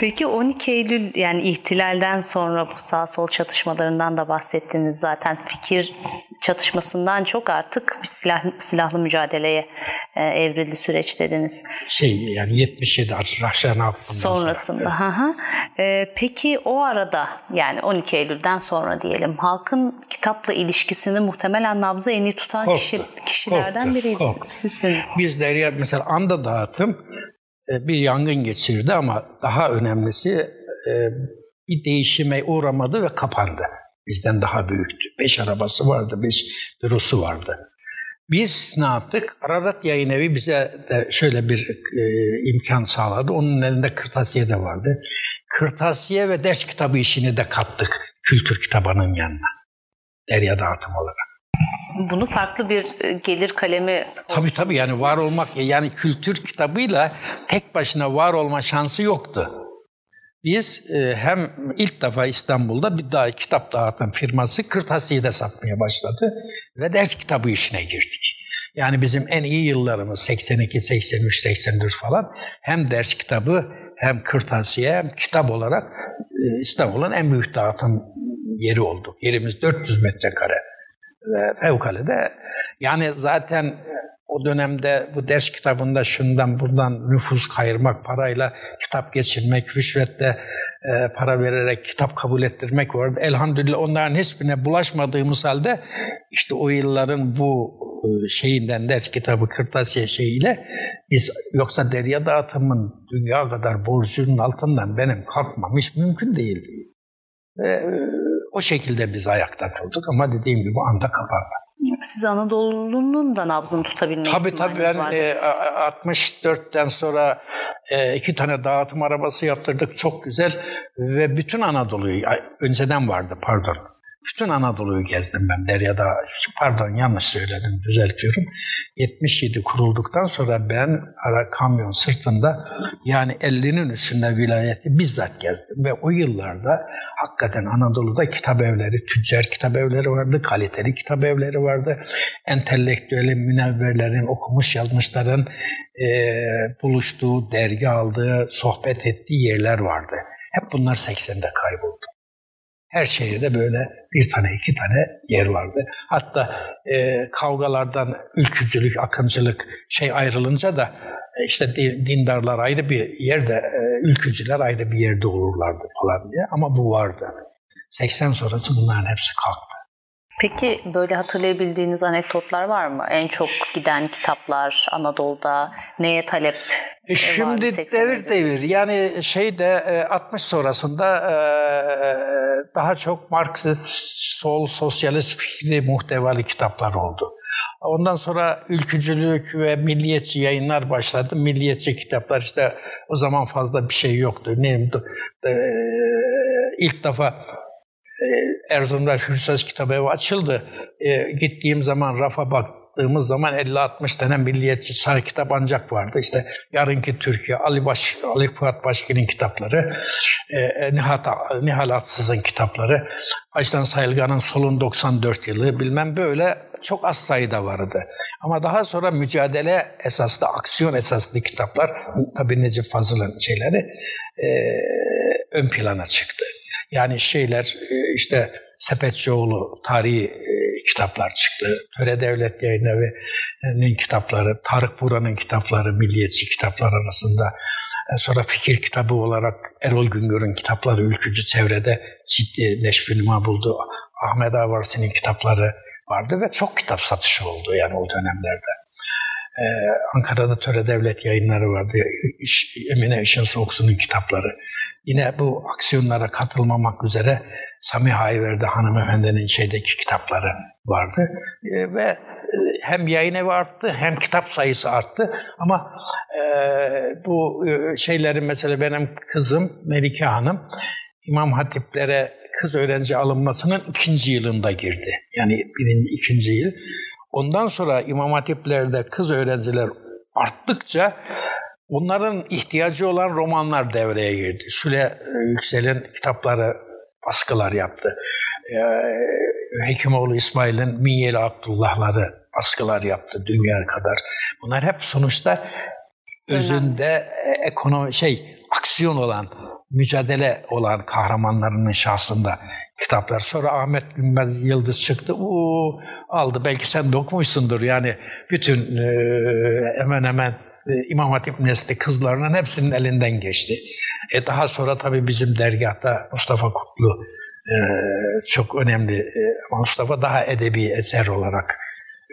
Peki 12 Eylül yani ihtilalden sonra bu sağ sol çatışmalarından da bahsettiniz zaten fikir çatışmasından çok artık bir silah, silahlı mücadeleye e, evrildi süreç dediniz. Şey yani 77 Rahşan altından sonrasında. Sonra. Evet. E, peki o arada yani 12 Eylül'den sonra diyelim halkın kitapla ilişkisini muhtemelen nabzı en iyi tutan korktu, kişi, kişilerden korktu, biriydi. Korktu. Sizsiniz. Biz Derya mesela anda dağıtım bir yangın geçirdi ama daha önemlisi bir değişime uğramadı ve kapandı. Bizden daha büyüktü. Beş arabası vardı, beş bürosu vardı. Biz ne yaptık? Ararat Yayın Evi bize de şöyle bir e, imkan sağladı. Onun elinde kırtasiye de vardı. Kırtasiye ve ders kitabı işini de kattık kültür kitabının yanına. Derya dağıtım olarak. Bunu farklı bir e, gelir kalemi... Tabii tabii yani var olmak, yani kültür kitabıyla tek başına var olma şansı yoktu. Biz e, hem ilk defa İstanbul'da bir daha kitap dağıtan firması kırtasiye de satmaya başladı ve ders kitabı işine girdik. Yani bizim en iyi yıllarımız 82, 83, 84 falan hem ders kitabı hem kırtasiye hem kitap olarak e, İstanbul'un en büyük dağıtım yeri oldu. Yerimiz 400 metrekare fevkalade yani zaten o dönemde bu ders kitabında şundan buradan nüfus kayırmak, parayla kitap geçirmek, rüşvetle e, para vererek kitap kabul ettirmek vardı. Elhamdülillah onların hiçbirine bulaşmadığımız halde işte o yılların bu e, şeyinden ders kitabı kırtasiye şeyiyle biz yoksa derya dağıtımın dünya kadar borcunun altından benim kalkmam hiç mümkün değildi. E, o şekilde biz ayakta durduk ama dediğim gibi anda kapandı. Siz Anadolu'nun da nabzını tutabilme tabii, tabii ben vardı. E, 64'ten sonra e, iki tane dağıtım arabası yaptırdık çok güzel ve bütün Anadolu'yu önceden vardı pardon bütün Anadolu'yu gezdim ben Derya'da. Pardon yanlış söyledim, düzeltiyorum. 77 kurulduktan sonra ben ara kamyon sırtında yani 50'nin üstünde vilayeti bizzat gezdim. Ve o yıllarda hakikaten Anadolu'da kitap evleri, tüccar kitap evleri vardı, kaliteli kitap evleri vardı. Entelektüeli münevverlerin, okumuş yazmışların e, buluştuğu, dergi aldığı, sohbet ettiği yerler vardı. Hep bunlar 80'de kayboldu. Her şehirde böyle bir tane iki tane yer vardı. Hatta e, kavgalardan ülkücülük, akıncılık şey ayrılınca da e, işte dindarlar ayrı bir yerde, e, ülkücüler ayrı bir yerde olurlardı falan diye. Ama bu vardı. 80 sonrası bunların hepsi kalktı. Peki böyle hatırlayabildiğiniz anekdotlar var mı? En çok giden kitaplar Anadolu'da neye talep e Şimdi devir devir yani şeyde 60 sonrasında daha çok Marksist, sol, sosyalist fikri muhtevalı kitaplar oldu. Ondan sonra ülkücülük ve milliyetçi yayınlar başladı. Milliyetçi kitaplar işte o zaman fazla bir şey yoktu. Ne, e, ilk defa e, Erzurum'da Hürsez kitabı evi açıldı. E, gittiğim zaman rafa bak baktığımız zaman 50-60 tane milliyetçi sağ kitap ancak vardı. İşte Yarınki Türkiye, Ali, Baş, Ali Fuat Başkin'in kitapları, e, e Nihat, Nihal Atsız'ın kitapları, Açtan Sayılgan'ın Solun 94 yılı bilmem böyle çok az sayıda vardı. Ama daha sonra mücadele esaslı, aksiyon esaslı kitaplar, tabii Necip Fazıl'ın şeyleri e, ön plana çıktı. Yani şeyler e, işte Sepetçioğlu tarihi e, kitaplar çıktı. Töre Devlet Yayınevi'nin kitapları, Tarık Buran'ın kitapları, milliyetçi kitaplar arasında. E, sonra fikir kitabı olarak Erol Güngör'ün kitapları ülkücü çevrede ciddi neşvinima buldu. Ahmet Avarsi'nin kitapları vardı ve çok kitap satışı oldu yani o dönemlerde. Ankara'da Töre Devlet yayınları vardı. Emine Işın Soğuksu'nun kitapları. Yine bu aksiyonlara katılmamak üzere Sami Hayver'de hanımefendinin şeydeki kitapları vardı. E, ve e, hem yayın evi arttı hem kitap sayısı arttı. Ama e, bu e, şeyleri mesela benim kızım Melike Hanım İmam Hatiplere kız öğrenci alınmasının ikinci yılında girdi. Yani birinci, ikinci yıl. Ondan sonra İmam Hatiplerde kız öğrenciler arttıkça onların ihtiyacı olan romanlar devreye girdi. Süle e, Yüksel'in kitapları baskılar yaptı. Ee, Hekimoğlu İsmail'in Minyeli Abdullah'ları baskılar yaptı dünya kadar. Bunlar hep sonuçta özünde e, ekonomi şey aksiyon olan, mücadele olan kahramanlarının şahsında kitaplar. Sonra Ahmet Günmez Yıldız çıktı. Uu, aldı. Belki sen de okumuşsundur. Yani bütün e, hemen hemen e, İmam Hatip nesli kızlarının hepsinin elinden geçti. E daha sonra tabii bizim dergahta Mustafa Kutlu e, çok önemli. E, Mustafa daha edebi eser olarak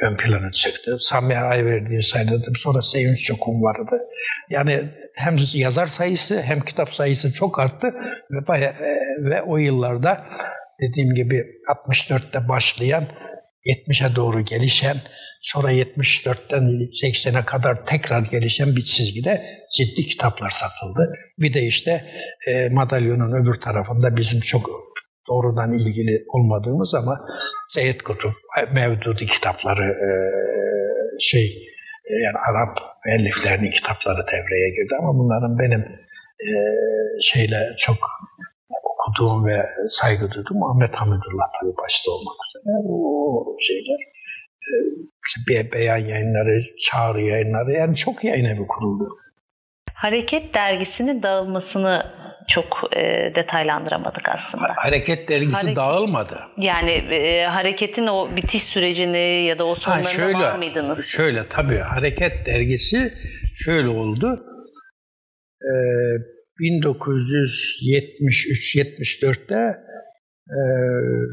ön plana çıktı. Sami Ayverdi'yi saydım. Sonra Sevinç Çokun vardı. Yani hem yazar sayısı hem kitap sayısı çok arttı ve, bayağı, e, ve o yıllarda dediğim gibi 64'te başlayan 70'e doğru gelişen sonra 74'ten 80'e kadar tekrar gelişen bir çizgide ciddi kitaplar satıldı. Bir de işte e, madalyonun öbür tarafında bizim çok doğrudan ilgili olmadığımız ama Seyyid Kutup, Mevdudi kitapları e, şey e, yani Arap müelliflerinin kitapları devreye girdi ama bunların benim e, şeyle çok okuduğum ve saygı duyduğum Ahmet Hamidullah tabii başta olmak üzere o şeyler e, işte beyan yayınları, çağrı yayınları yani çok yayın evi kuruldu. Hareket dergisinin dağılmasını çok e, detaylandıramadık aslında. Hareket dergisi Hareket, dağılmadı. Yani e, hareketin o bitiş sürecini ya da o sonlarında ha, şöyle, var mıydınız? Siz? Şöyle tabii Hareket dergisi şöyle oldu. E, 1973-74'te e,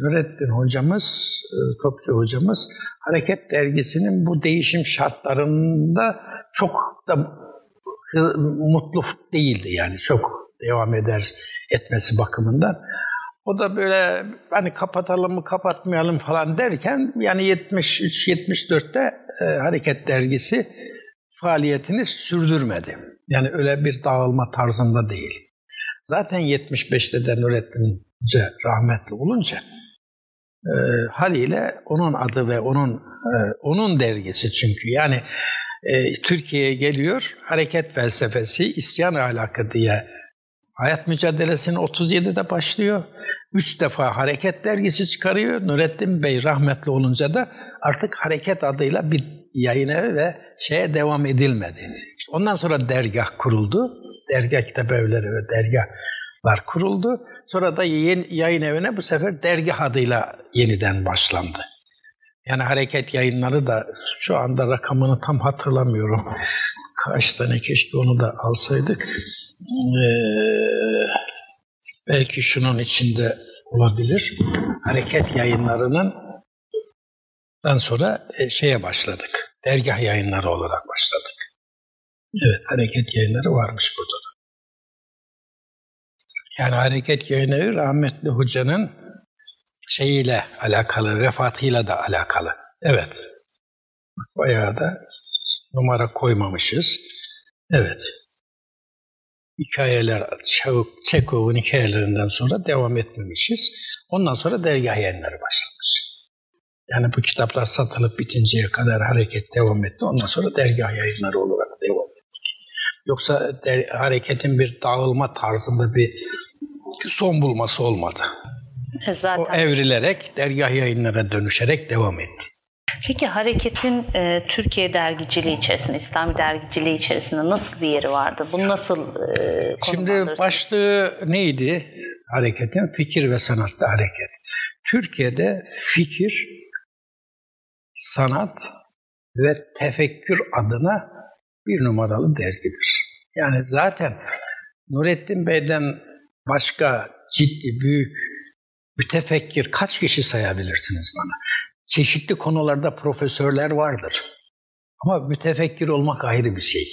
Nurettin hocamız, e, Topçu hocamız Hareket dergisinin bu değişim şartlarında çok da mutlu değildi yani çok devam eder etmesi bakımından. O da böyle hani kapatalım mı kapatmayalım falan derken yani 73-74'te e, Hareket Dergisi faaliyetini sürdürmedi. Yani öyle bir dağılma tarzında değil. Zaten 75'te de Nurettin Hoca rahmetli olunca e, haliyle onun adı ve onun e, onun dergisi çünkü yani e, Türkiye'ye geliyor hareket felsefesi isyan ahlakı diye Hayat mücadelesinin 37'de başlıyor. Üç defa Hareket dergisi çıkarıyor. Nurettin Bey rahmetli olunca da artık Hareket adıyla bir yayın evi ve şeye devam edilmedi. ondan sonra dergah kuruldu. Dergah kitap evleri ve dergahlar kuruldu. Sonra da yeni, yayın evine bu sefer dergah adıyla yeniden başlandı. Yani hareket yayınları da şu anda rakamını tam hatırlamıyorum. Kaç tane keşke onu da alsaydık. Ee, belki şunun içinde olabilir. Hareket yayınlarının dan sonra e, şeye başladık. Dergah yayınları olarak başladık. Evet, hareket yayınları varmış burada da. Yani hareket yayınları rahmetli hocanın şeyiyle alakalı, vefatıyla da alakalı. Evet. Bayağı da numara koymamışız. Evet. Hikayeler, Çekov'un hikayelerinden sonra devam etmemişiz. Ondan sonra dergah yayınları başlamış. Yani bu kitaplar satılıp bitinceye kadar hareket devam etti. Ondan sonra dergah yayınları olarak devam ettik. Yoksa der, hareketin bir dağılma tarzında bir son bulması olmadı. E, zaten. O evrilerek dergah yayınlara dönüşerek devam etti. Peki hareketin e, Türkiye dergiciliği içerisinde, İslami dergiciliği içerisinde nasıl bir yeri vardı? Bunu nasıl e, Şimdi başlığı neydi hareketin? Fikir ve sanatta hareket. Türkiye'de fikir, sanat ve tefekkür adına bir numaralı dergidir. Yani zaten Nurettin Bey'den başka ciddi, büyük mütefekkir kaç kişi sayabilirsiniz bana? Çeşitli konularda profesörler vardır. Ama mütefekkir olmak ayrı bir şey.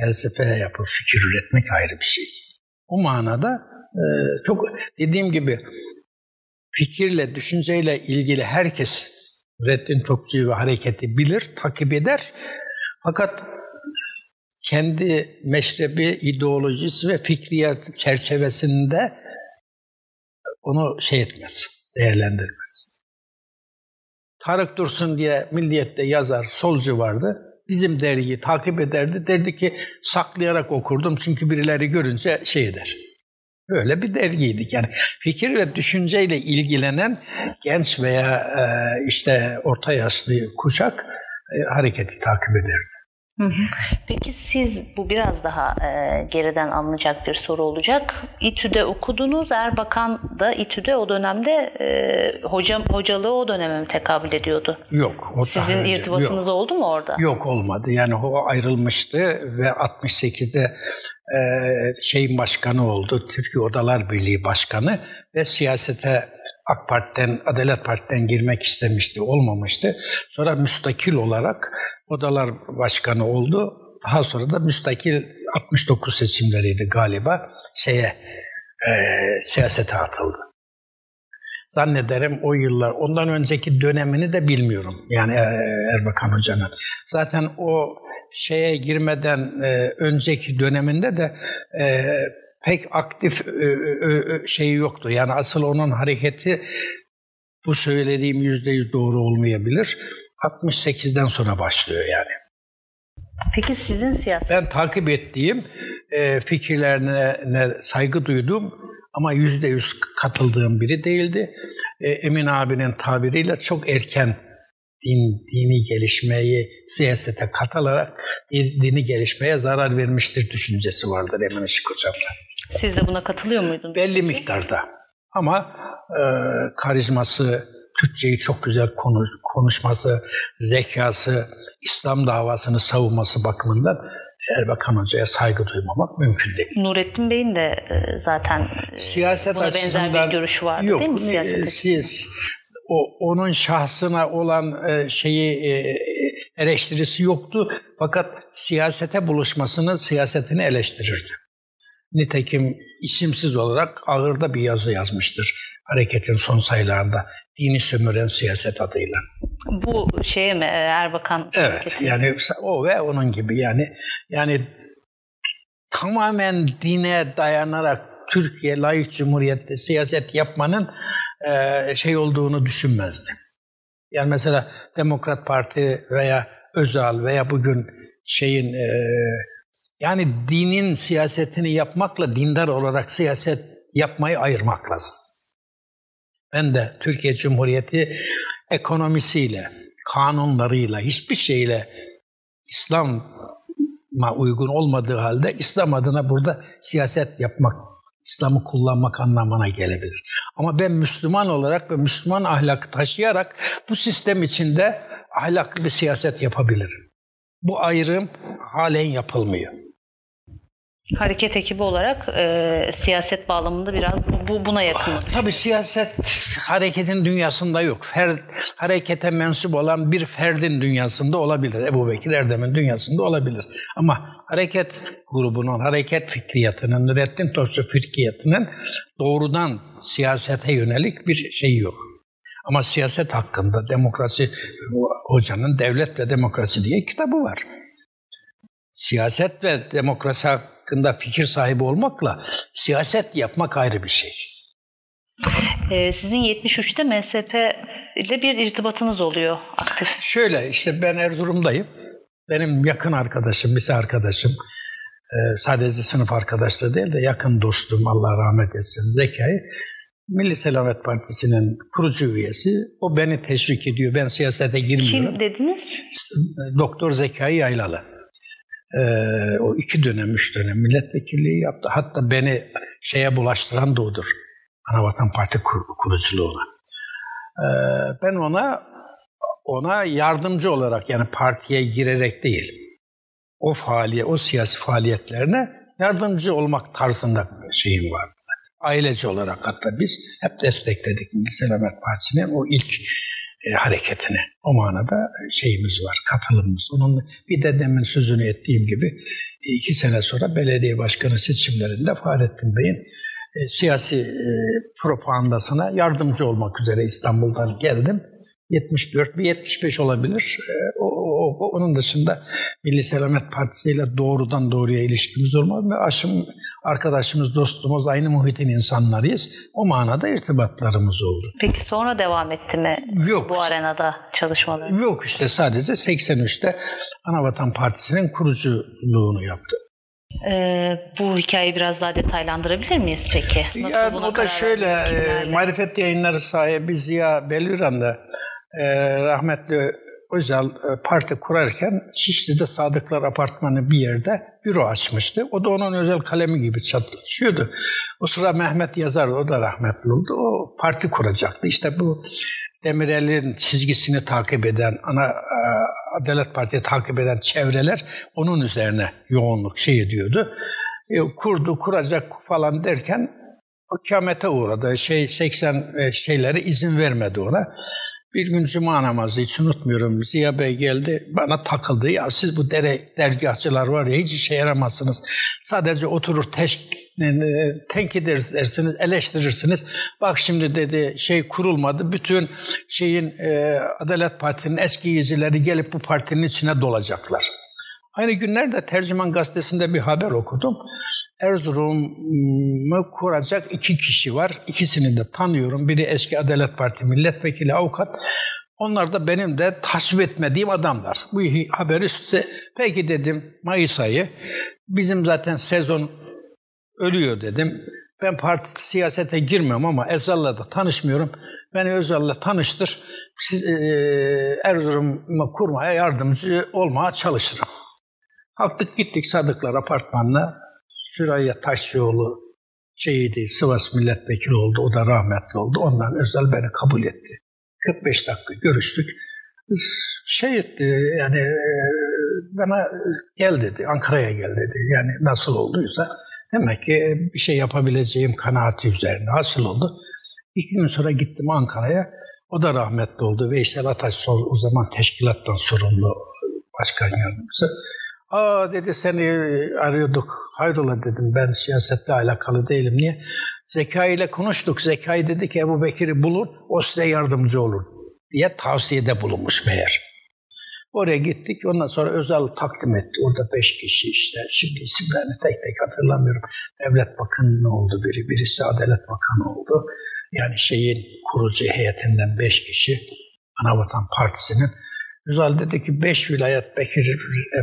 Felsefe yapıp fikir üretmek ayrı bir şey. O manada e, çok dediğim gibi fikirle, düşünceyle ilgili herkes Nurettin Topçu'yu ve hareketi bilir, takip eder. Fakat kendi meşrebi, ideolojisi ve fikriyatı çerçevesinde onu şey etmez, değerlendirmez. Tarık Dursun diye Milliyet'te yazar, solcu vardı. Bizim dergiyi takip ederdi. Derdi ki saklayarak okurdum çünkü birileri görünce şey eder. Böyle bir dergiydik. Yani fikir ve düşünceyle ilgilenen genç veya e, işte orta yaşlı kuşak e, hareketi takip ederdi. Peki siz bu biraz daha e, geriden alınacak bir soru olacak. İTÜ'de okudunuz. Erbakan da İTÜ'de o dönemde e, hocam hocalığı o döneme mi tekabül ediyordu? Yok. O Sizin irtibatınız yok. oldu mu orada? Yok olmadı. Yani o ayrılmıştı ve 68'de e, şeyin başkanı oldu. Türkiye Odalar Birliği Başkanı ve siyasete AK Parti'den, Adalet Parti'den girmek istemişti, olmamıştı. Sonra müstakil olarak odalar başkanı oldu. Daha sonra da müstakil 69 seçimleriydi galiba şeye e, siyasete atıldı. Zannederim o yıllar, ondan önceki dönemini de bilmiyorum. Yani e, Erbakan Hoca'nın. Zaten o şeye girmeden e, önceki döneminde de e, pek aktif e, e, şeyi yoktu. Yani asıl onun hareketi bu söylediğim yüzde yüz doğru olmayabilir. 68'den sonra başlıyor yani. Peki sizin siyaset? Ben takip ettiğim e, fikirlerine saygı duydum ama yüzde yüz katıldığım biri değildi. E, Emin abinin tabiriyle çok erken din, dini gelişmeyi siyasete katılarak dini gelişmeye zarar vermiştir düşüncesi vardır Emin Işık Hocam'da. Siz de buna katılıyor muydunuz? Belli miktarda. Ama e, karizması, Türkçeyi çok güzel konuşması, zekası, İslam davasını savunması bakımından Erbakan Hoca'ya saygı duymamak mümkün değil. Nurettin Bey'in de e, zaten e, siyaset buna benzer bir görüşü vardı yok, değil mi siyaset açısından? o, onun şahsına olan e, şeyi e, eleştirisi yoktu. Fakat siyasete buluşmasını, siyasetini eleştirirdi. Nitekim isimsiz olarak ağırda bir yazı yazmıştır hareketin son sayılarında. Dini sömüren siyaset adıyla. Bu şeye mi Erbakan? Evet hareketi? yani o ve onun gibi yani yani tamamen dine dayanarak Türkiye layık cumhuriyette siyaset yapmanın e, şey olduğunu düşünmezdim. Yani mesela Demokrat Parti veya Özal veya bugün şeyin e, yani dinin siyasetini yapmakla dindar olarak siyaset yapmayı ayırmak lazım. Ben de Türkiye Cumhuriyeti ekonomisiyle, kanunlarıyla, hiçbir şeyle İslam'a uygun olmadığı halde İslam adına burada siyaset yapmak İslam'ı kullanmak anlamına gelebilir. Ama ben Müslüman olarak ve Müslüman ahlakı taşıyarak bu sistem içinde ahlaklı bir siyaset yapabilirim. Bu ayrım halen yapılmıyor hareket ekibi olarak e, siyaset bağlamında biraz bu buna yakın. Tabii siyaset hareketin dünyasında yok. Fer, harekete mensup olan bir ferdin dünyasında olabilir. Ebu Bekir Erdem'in dünyasında olabilir. Ama hareket grubunun, hareket fikriyatının, Nurettin Topçu fikriyatının doğrudan siyasete yönelik bir şey yok. Ama siyaset hakkında demokrasi hocanın Devlet ve Demokrasi diye kitabı var siyaset ve demokrasi hakkında fikir sahibi olmakla siyaset yapmak ayrı bir şey. Ee, sizin 73'te MSP ile bir irtibatınız oluyor aktif. Şöyle işte ben Erzurum'dayım. Benim yakın arkadaşım, lise arkadaşım, e, sadece sınıf arkadaşları değil de yakın dostum Allah rahmet etsin Zekai. Milli Selamet Partisi'nin kurucu üyesi. O beni teşvik ediyor. Ben siyasete girmiyorum. Kim dediniz? Doktor Zekai Yaylalı e, o iki dönem, üç dönem milletvekilliği yaptı. Hatta beni şeye bulaştıran da odur. Anavatan Parti kur, kuruculuğuna. E, ben ona ona yardımcı olarak yani partiye girerek değil, o faaliyet, o siyasi faaliyetlerine yardımcı olmak tarzında şeyim vardı. Ailece olarak hatta biz hep destekledik Milli Selamet Partisi'nin o ilk e, hareketine. O manada şeyimiz var, katılımımız. Onun bir de demin sözünü ettiğim gibi iki sene sonra belediye başkanı seçimlerinde Fahrettin Bey'in e, siyasi e, propagandasına yardımcı olmak üzere İstanbul'dan geldim. 74 bir 75 olabilir. E, o, o, o, onun dışında Milli Selamet Partisi ile doğrudan doğruya ilişkimiz olmaz ve aşım arkadaşımız, dostumuz, aynı muhitin insanlarıyız. O manada irtibatlarımız oldu. Peki sonra devam etti mi Yok. bu arenada çalışmaları? Yok işte sadece 83'te Anavatan Partisi'nin kuruculuğunu yaptı. Ee, bu hikayeyi biraz daha detaylandırabilir miyiz peki? Nasıl yani o da şöyle, e, Marifet Yayınları sahibi Ziya Beliran'da e, rahmetli Özal e, parti kurarken Şişli'de Sadıklar Apartmanı bir yerde büro açmıştı. O da onun özel kalemi gibi çalışıyordu. O sıra Mehmet Yazar, o da rahmetli oldu. O parti kuracaktı. İşte bu Demirel'in çizgisini takip eden, ana e, Adalet Parti'yi takip eden çevreler onun üzerine yoğunluk şey ediyordu. E, kurdu, kuracak falan derken kıyamete uğradı. Şey 80 e, şeyleri izin vermedi ona. Bir gün cuma namazı hiç unutmuyorum. Ziya Bey geldi bana takıldı. Ya siz bu dere, dergahçılar var ya hiç işe yaramazsınız. Sadece oturur teş, e, tenkit edersiniz, eleştirirsiniz. Bak şimdi dedi şey kurulmadı. Bütün şeyin e, Adalet Parti'nin eski yüzüleri gelip bu partinin içine dolacaklar. Aynı günlerde Tercüman Gazetesi'nde bir haber okudum. Erzurum'u kuracak iki kişi var. İkisini de tanıyorum. Biri eski Adalet Parti milletvekili avukat. Onlar da benim de tasvip etmediğim adamlar. Bu haberi size peki dedim Mayıs ayı. Bizim zaten sezon ölüyor dedim. Ben parti siyasete girmem ama Özal'la da tanışmıyorum. Beni Özal'la tanıştır. Siz e, Erzurum'u kurmaya yardımcı olmaya çalışırım. Kalktık gittik Sadıklar apartmanına. Süreyya Taşçıoğlu şeyiydi, Sivas milletvekili oldu. O da rahmetli oldu. Ondan özel beni kabul etti. 45 dakika görüştük. Şey etti yani e, bana gel dedi, Ankara'ya gel dedi. Yani nasıl olduysa demek ki bir şey yapabileceğim kanaati üzerine hasıl oldu. İki gün sonra gittim Ankara'ya. O da rahmetli oldu. Veysel Ataş o zaman teşkilattan sorumlu başkan yardımcısı. Aa dedi seni arıyorduk. Hayrola dedim ben siyasetle alakalı değilim. Niye? Zeka ile konuştuk. Zekai dedi ki Ebu Bekir'i bulun o size yardımcı olur diye tavsiyede bulunmuş meğer. Oraya gittik. Ondan sonra Özal takdim etti. Orada beş kişi işte. Şimdi isimlerini tek tek hatırlamıyorum. Devlet Bakanı oldu biri. Birisi Adalet Bakanı oldu. Yani şeyin kurucu heyetinden beş kişi. Anavatan Partisi'nin Güzel dedi ki beş vilayet Bekir,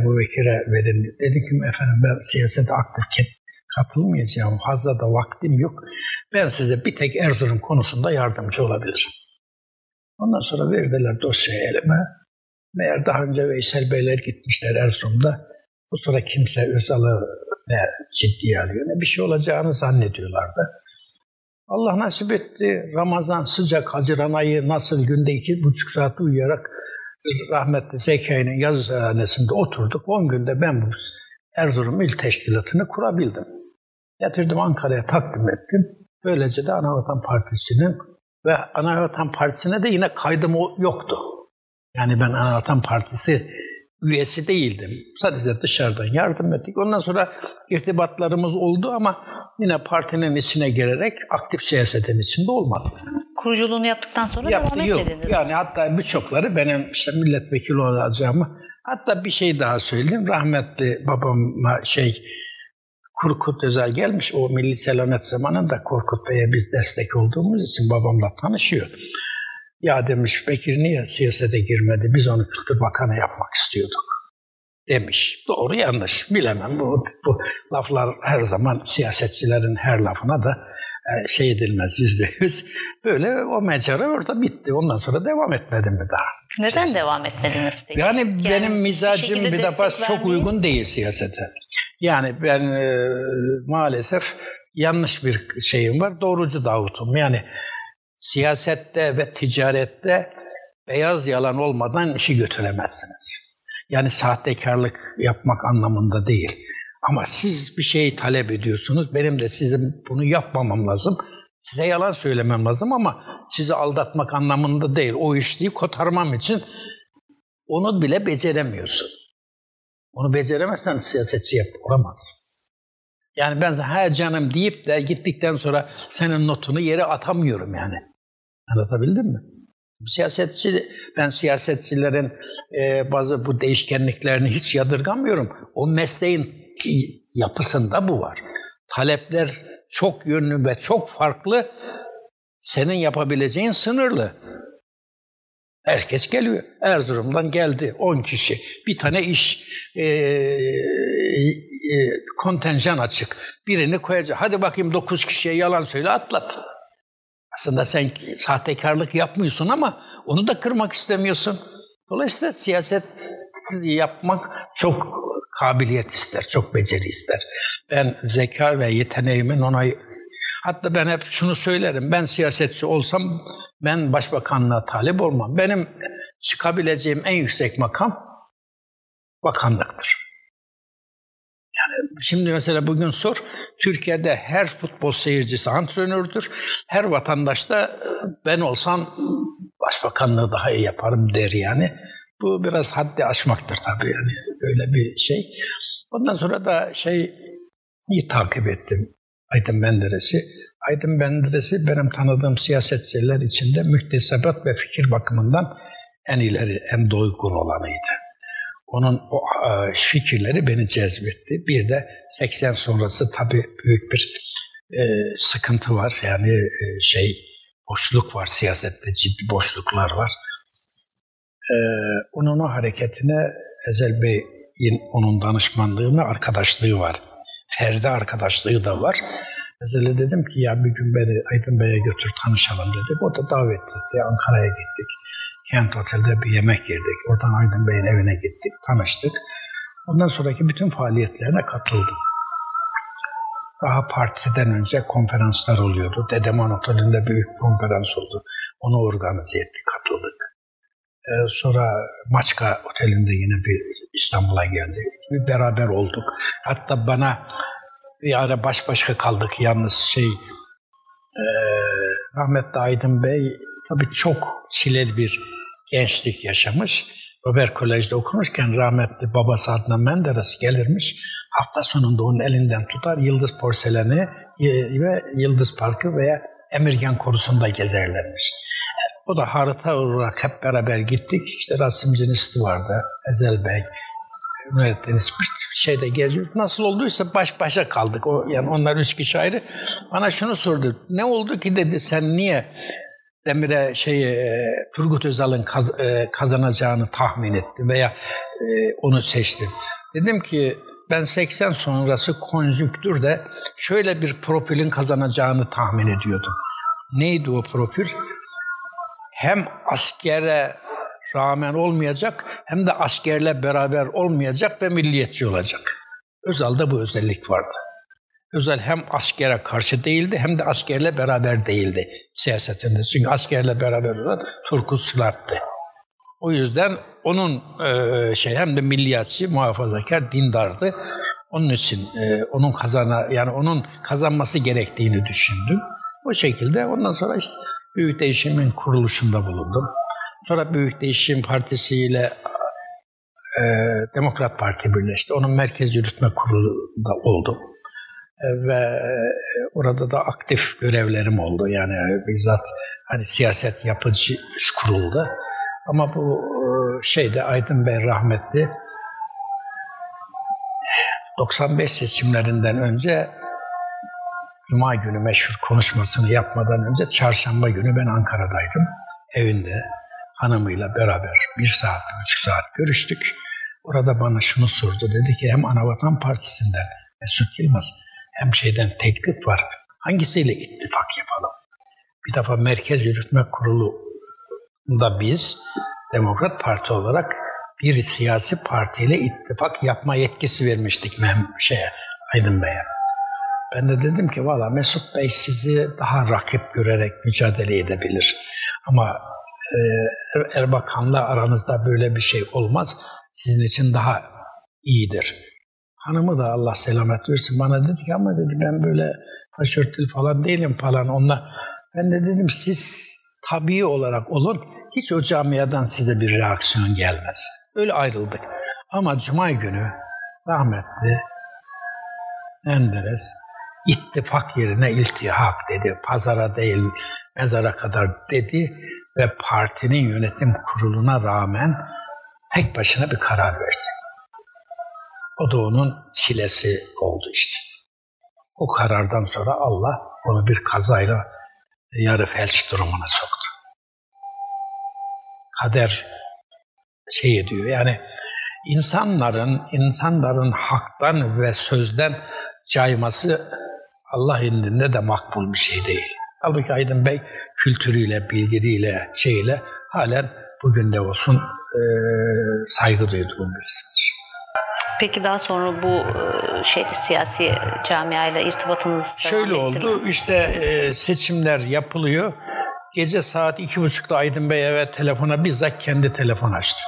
Ebu Bekir'e verin. Dedi ki efendim ben siyasete aktif katılmayacağım. Fazla da vaktim yok. Ben size bir tek Erzurum konusunda yardımcı olabilirim. Ondan sonra verdiler dosyayı elime. Meğer daha önce Veysel Beyler gitmişler Erzurum'da. Bu sonra kimse Özal'ı ne ciddiye alıyor ne bir şey olacağını zannediyorlardı. Allah nasip etti. Ramazan sıcak Haziran ayı nasıl günde iki buçuk saat uyuyarak rahmetli Zekai'nin yazıhanesinde oturduk. 10 günde ben bu Erzurum İl Teşkilatı'nı kurabildim. Getirdim Ankara'ya takdim ettim. Böylece de Anavatan Partisi'nin ve Anavatan Partisi'ne de yine kaydım yoktu. Yani ben Anavatan Partisi üyesi değildim. Sadece dışarıdan yardım ettik. Ondan sonra irtibatlarımız oldu ama yine partinin içine girerek aktif siyasetin içinde olmadık kuruculuğunu yaptıktan sonra Yaptı, devam yok. etmediniz. Yani hatta birçokları benim işte milletvekili olacağımı hatta bir şey daha söyleyeyim. Rahmetli babama şey Korkut Özel gelmiş. O Milli Selamet zamanında Korkut Bey'e biz destek olduğumuz için babamla tanışıyor. Ya demiş Bekir niye siyasete girmedi? Biz onu Kültür Bakanı yapmak istiyorduk demiş. Doğru yanlış bilemem. Bu, bu laflar her zaman siyasetçilerin her lafına da şey edilmez yüzde yüz. Böyle o mecra orada bitti. Ondan sonra devam etmedim mi daha? Neden şey, devam etmediniz peki? Yani, yani benim mizacım bir, bir defa çok uygun değil siyasete. Yani ben e, maalesef yanlış bir şeyim var. Doğrucu Davut'um. Yani siyasette ve ticarette beyaz yalan olmadan işi götüremezsiniz. Yani sahtekarlık yapmak anlamında değil. Ama siz bir şey talep ediyorsunuz. Benim de sizin bunu yapmamam lazım. Size yalan söylemem lazım ama sizi aldatmak anlamında değil. O işliği kotarmam için onu bile beceremiyorsun. Onu beceremezsen siyasetçi yap, olamazsın. Yani ben her canım deyip de gittikten sonra senin notunu yere atamıyorum yani. Anlatabildim mi? Siyasetçi, ben siyasetçilerin e, bazı bu değişkenliklerini hiç yadırgamıyorum. O mesleğin yapısında bu var. Talepler çok yönlü ve çok farklı. Senin yapabileceğin sınırlı. Herkes geliyor. Erzurum'dan geldi 10 kişi. Bir tane iş e, e, kontenjan açık. Birini koyacak. Hadi bakayım 9 kişiye yalan söyle atlat. Aslında sen sahtekarlık yapmıyorsun ama onu da kırmak istemiyorsun. Dolayısıyla siyaset yapmak çok kabiliyet ister, çok beceri ister. Ben zeka ve yeteneğimin ona Hatta ben hep şunu söylerim. Ben siyasetçi olsam ben başbakanlığa talip olmam. Benim çıkabileceğim en yüksek makam bakanlıktır. Yani Şimdi mesela bugün sor, Türkiye'de her futbol seyircisi antrenördür. Her vatandaş da ben olsam başbakanlığı daha iyi yaparım der yani. Bu biraz haddi aşmaktır tabii yani böyle bir şey. Ondan sonra da şey iyi takip ettim Aydın Menderes'i. Aydın Menderes'i benim tanıdığım siyasetçiler içinde mühtesebat ve fikir bakımından en ileri, en doygun olanıydı. Onun o e, fikirleri beni cezbetti. Bir de 80 sonrası tabii büyük bir e, sıkıntı var. Yani e, şey boşluk var siyasette ciddi boşluklar var. E, onun o hareketine Ezel Bey'in onun danışmanlığı arkadaşlığı var. Ferdi arkadaşlığı da var. Ezel'e dedim ki ya bir gün beni Aydın Bey'e götür tanışalım dedik. O da davet etti. Ankara'ya gittik. Kent Otel'de bir yemek yedik. Oradan Aydın Bey'in evine gittik, tanıştık. Ondan sonraki bütün faaliyetlerine katıldım. Daha partiden önce konferanslar oluyordu. Dedeman Oteli'nde büyük konferans oldu. Onu organize ettik, katıldık. Ee, sonra Maçka Oteli'nde yine bir İstanbul'a geldi. Bir beraber olduk. Hatta bana bir ara baş başa kaldık yalnız şey e, rahmetli Aydın Bey tabii çok çileli bir gençlik yaşamış. Robert Kolej'de okumuşken rahmetli babası Adnan Menderes gelirmiş. Hafta sonunda onun elinden tutar Yıldız Porseleni ve Yıldız Parkı veya Emirgan Korusu'nda gezerlermiş. O da harita olarak hep beraber gittik. İşte rasimcinisti vardı, Ezel Bey, mühendisiniz bir şeyde geziyoruz. Nasıl olduysa baş başa kaldık. O, yani onlar üç kişi ayrı. Bana şunu sordu. Ne oldu ki dedi sen niye Demir'e şey e, Turgut Özal'ın kaz, e, kazanacağını tahmin ettin veya e, onu seçtin. Dedim ki ben 80 sonrası konjüktürde şöyle bir profilin kazanacağını tahmin ediyordum. Neydi o profil? Hem askere rağmen olmayacak hem de askerle beraber olmayacak ve milliyetçi olacak. Özal'da bu özellik vardı. Özel hem askere karşı değildi hem de askerle beraber değildi siyasetinde. Çünkü askerle beraber olan Turgut Sılat'tı. O yüzden onun e, şey hem de milliyetçi, muhafazakar, dindardı. Onun için e, onun kazana yani onun kazanması gerektiğini düşündüm. O şekilde ondan sonra işte Büyük Değişim'in kuruluşunda bulundum. Sonra Büyük Değişim Partisi ile e, Demokrat Parti birleşti. Onun merkez yürütme kurulunda oldum. E, ve e, orada da aktif görevlerim oldu. Yani bizzat hani siyaset yapıcı üst kurulda. Ama bu e, şeyde Aydın Bey rahmetli 95 seçimlerinden önce Cuma günü meşhur konuşmasını yapmadan önce çarşamba günü ben Ankara'daydım. Evinde hanımıyla beraber bir saat, bir buçuk saat görüştük. Orada bana şunu sordu. Dedi ki hem Anavatan Partisi'nden Mesut Yılmaz hem şeyden teklif var. Hangisiyle ittifak yapalım? Bir defa Merkez Yürütme Kurulu'nda biz Demokrat Parti olarak bir siyasi partiyle ittifak yapma yetkisi vermiştik şeye, Aydın Bey'e. Ben de dedim ki valla Mesut Bey sizi daha rakip görerek mücadele edebilir. Ama e, Erbakan'la aranızda böyle bir şey olmaz. Sizin için daha iyidir. Hanımı da Allah selamet versin bana dedi ki ama dedi ben böyle başörtülü falan değilim falan onunla. Ben de dedim siz tabii olarak olun hiç o camiadan size bir reaksiyon gelmez. Öyle ayrıldık. Ama Cuma günü rahmetli Enderes ittifak yerine iltihak dedi. Pazara değil mezara kadar dedi ve partinin yönetim kuruluna rağmen tek başına bir karar verdi. O da onun çilesi oldu işte. O karardan sonra Allah onu bir kazayla yarı felç durumuna soktu. Kader şey diyor yani insanların insanların haktan ve sözden cayması Allah indinde de makbul bir şey değil. Halbuki Aydın Bey kültürüyle, bilgiliyle, şeyle halen bugün de olsun e, saygı duyduğum birisidir. Peki daha sonra bu şeyde siyasi camiayla irtibatınız Şöyle oldu. Mi? İşte e, seçimler yapılıyor. Gece saat iki buçukta Aydın Bey eve telefona bizzat kendi telefon açtı.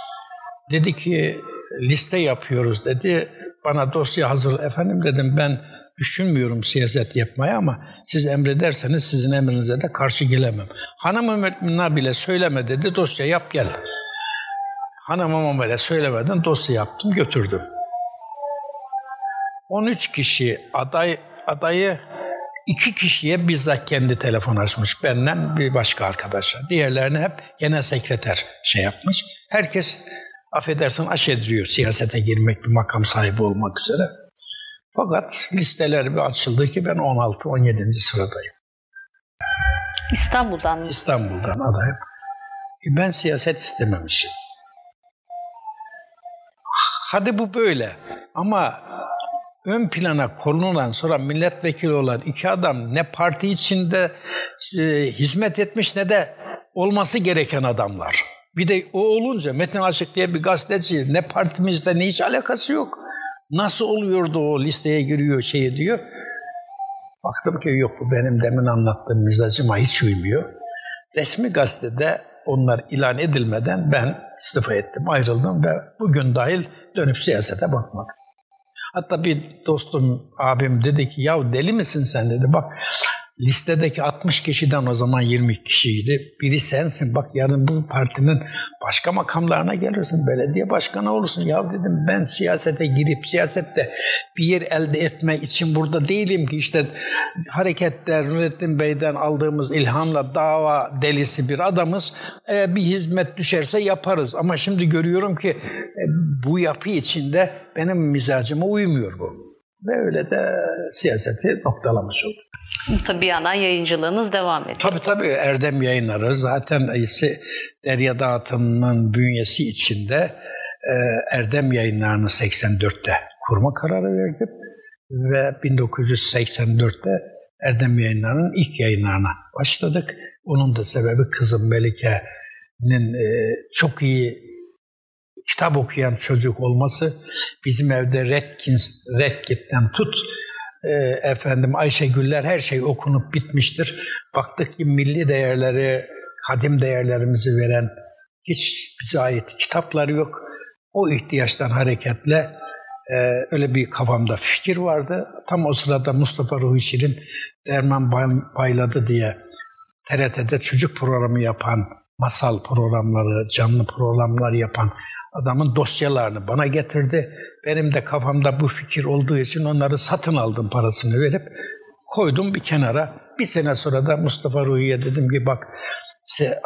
Dedi ki liste yapıyoruz dedi. bana dosya hazır. Efendim dedim ben düşünmüyorum siyaset yapmaya ama siz emrederseniz sizin emrinize de karşı gelemem. Hanımıma bile söyleme dedi dosya yap gel. Hanımıma bile söylemeden dosya yaptım götürdüm. 13 kişi aday adayı iki kişiye bizzat kendi telefon açmış. Benden bir başka arkadaşa. Diğerlerini hep genel sekreter şey yapmış. Herkes affedersin aş ediliyor siyasete girmek, bir makam sahibi olmak üzere. Fakat listeler bir açıldı ki ben 16-17. sıradayım. İstanbul'dan mı? İstanbul'dan adayım. E ben siyaset istememişim. Hadi bu böyle ama ön plana konulan sonra milletvekili olan iki adam ne parti içinde e, hizmet etmiş ne de olması gereken adamlar. Bir de o olunca Metin Aşık diye bir gazeteci ne partimizde ne hiç alakası yok. Nasıl oluyordu o listeye giriyor şey diyor. Baktım ki yok bu benim demin anlattığım mizacıma hiç uymuyor. Resmi gazetede onlar ilan edilmeden ben istifa ettim, ayrıldım ve bugün dahil dönüp siyasete bakmadım. Hatta bir dostum, abim dedi ki ya deli misin sen dedi. Bak listedeki 60 kişiden o zaman 20 kişiydi. Biri sensin. Bak yarın bu partinin başka makamlarına gelirsin. Belediye başkanı olursun. Ya dedim ben siyasete girip siyasette bir yer elde etme için burada değilim ki. işte hareketler Nurettin Bey'den aldığımız ilhamla dava delisi bir adamız. E, bir hizmet düşerse yaparız. Ama şimdi görüyorum ki e, bu yapı içinde benim mizacıma uymuyor bu. Ve öyle de siyaseti noktalamış olduk. Tabii bir yandan yayıncılığınız devam ediyor. Tabii tabii Erdem Yayınları zaten Derya Dağıtımı'nın bünyesi içinde e, Erdem Yayınları'nı 84'te kurma kararı verdim. Ve 1984'te Erdem Yayınları'nın ilk yayınlarına başladık. Onun da sebebi kızım Melike'nin e, çok iyi kitap okuyan çocuk olması bizim evde Redkins, Redkit'ten tut e, efendim Ayşegüller her şey okunup bitmiştir. Baktık ki milli değerleri, kadim değerlerimizi veren hiç bize ait kitapları yok. O ihtiyaçtan hareketle e, öyle bir kafamda fikir vardı. Tam o sırada Mustafa Ruhi Şirin Derman Bayladı diye TRT'de çocuk programı yapan, masal programları, canlı programlar yapan adamın dosyalarını bana getirdi. Benim de kafamda bu fikir olduğu için onları satın aldım parasını verip koydum bir kenara. Bir sene sonra da Mustafa Ruhi'ye dedim ki bak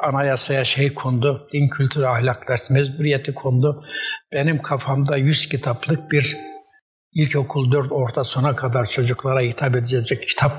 anayasaya şey kondu, din kültürü ahlak ders mecburiyeti kondu. Benim kafamda 100 kitaplık bir ilkokul 4 orta sona kadar çocuklara hitap edecek kitap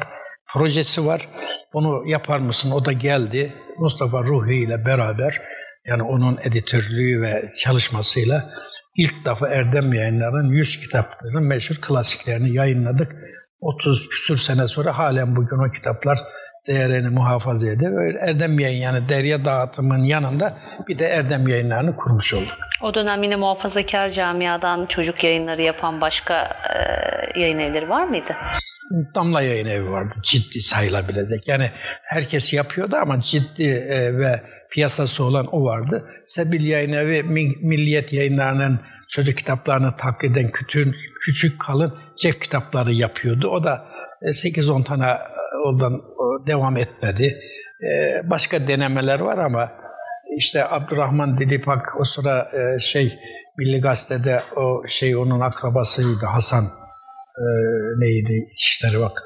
projesi var. Bunu yapar mısın? O da geldi. Mustafa Ruhi ile beraber yani onun editörlüğü ve çalışmasıyla ilk defa Erdem Yayınları'nın 100 kitaplarının meşhur klasiklerini yayınladık. 30 küsür sene sonra halen bugün o kitaplar değerini muhafaza ediyor. Böyle Erdem Yayın yani Derya Dağıtımı'nın yanında bir de Erdem Yayınları'nı kurmuş olduk. O dönem yine muhafazakar camiadan çocuk yayınları yapan başka e, yayın evleri var mıydı? Damla yayın evi vardı. Ciddi sayılabilecek. Yani herkes yapıyordu ama ciddi e, ve piyasası olan o vardı. Sebil Yayın Evi Milliyet Yayınları'nın çocuk kitaplarını taklit eden küçük, küçük kalın cep kitapları yapıyordu. O da 8-10 e, tane e, oradan devam etmedi. E, başka denemeler var ama işte Abdurrahman Dilipak o sıra şey Milli Gazete'de o şey onun akrabasıydı Hasan neydi işleri bak.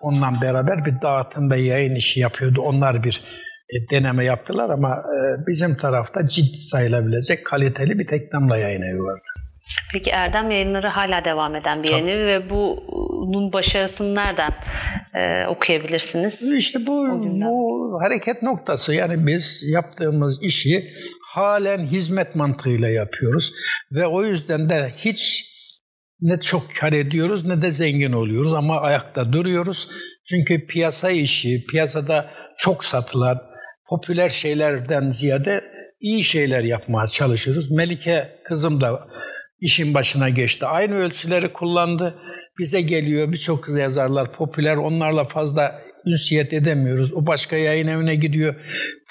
Onunla beraber bir dağıtım ve yayın işi yapıyordu. Onlar bir e, deneme yaptılar ama e, bizim tarafta ciddi sayılabilecek kaliteli bir tek damla yayın evi vardı. Peki Erdem yayınları hala devam eden bir yayın evi ve bunun başarısını nereden e, okuyabilirsiniz? İşte bu, bu hareket noktası yani biz yaptığımız işi halen hizmet mantığıyla yapıyoruz ve o yüzden de hiç ne çok kar ediyoruz ne de zengin oluyoruz ama ayakta duruyoruz. Çünkü piyasa işi, piyasada çok satılan, popüler şeylerden ziyade iyi şeyler yapmaya çalışıyoruz. Melike kızım da işin başına geçti. Aynı ölçüleri kullandı. bize geliyor birçok yazarlar popüler onlarla fazla ünsiyet edemiyoruz. O başka yayın evine gidiyor.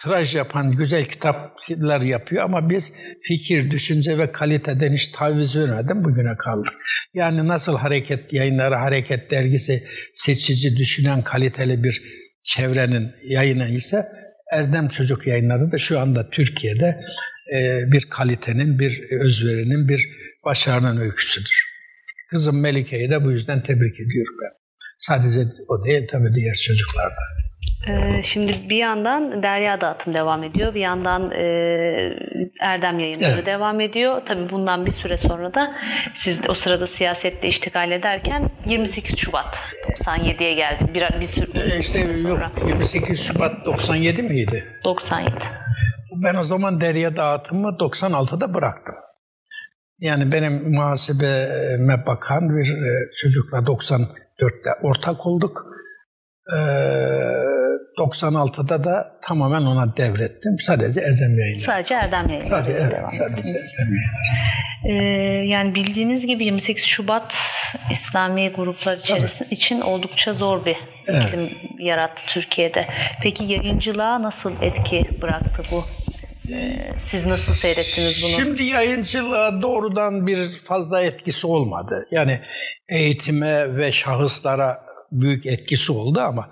Tiraj yapan güzel kitaplar yapıyor ama biz fikir, düşünce ve kaliteden hiç taviz vermeden bugüne kaldık. Yani nasıl hareket yayınları, hareket dergisi seçici, düşünen, kaliteli bir çevrenin yayını ise Erdem Çocuk Yayınları da şu anda Türkiye'de e, bir kalitenin, bir özverinin, bir başarının öyküsüdür. Kızım Melike'yi de bu yüzden tebrik ediyorum ben. Sadece o değil tabii diğer çocuklar da. Ee, şimdi bir yandan Derya Dağıtım devam ediyor. Bir yandan e, Erdem yayınları evet. devam ediyor. Tabii bundan bir süre sonra da siz o sırada siyasette iştigal ederken 28 Şubat 97'ye geldi. Bir, bir sürü e işte sonra. yok 28 Şubat 97 miydi? 97. Ben o zaman Derya Dağıtımı 96'da bıraktım. Yani benim muhasebeme bakan bir e, çocukla 94'te ortak olduk. Ee, 96'da da tamamen ona devrettim. Sadece Erdem Yayınları. Sadece Erdem Yayınları. Sadece, evet, devam sadece ettiniz. Erdem Yayınları. Ee, yani bildiğiniz gibi 28 Şubat İslami gruplar içerisinde için oldukça zor bir evet. iklim yarattı Türkiye'de. Peki yayıncılığa nasıl etki bıraktı bu ee, siz nasıl seyrettiniz bunu? Şimdi yayıncılığa doğrudan bir fazla etkisi olmadı. Yani eğitime ve şahıslara büyük etkisi oldu ama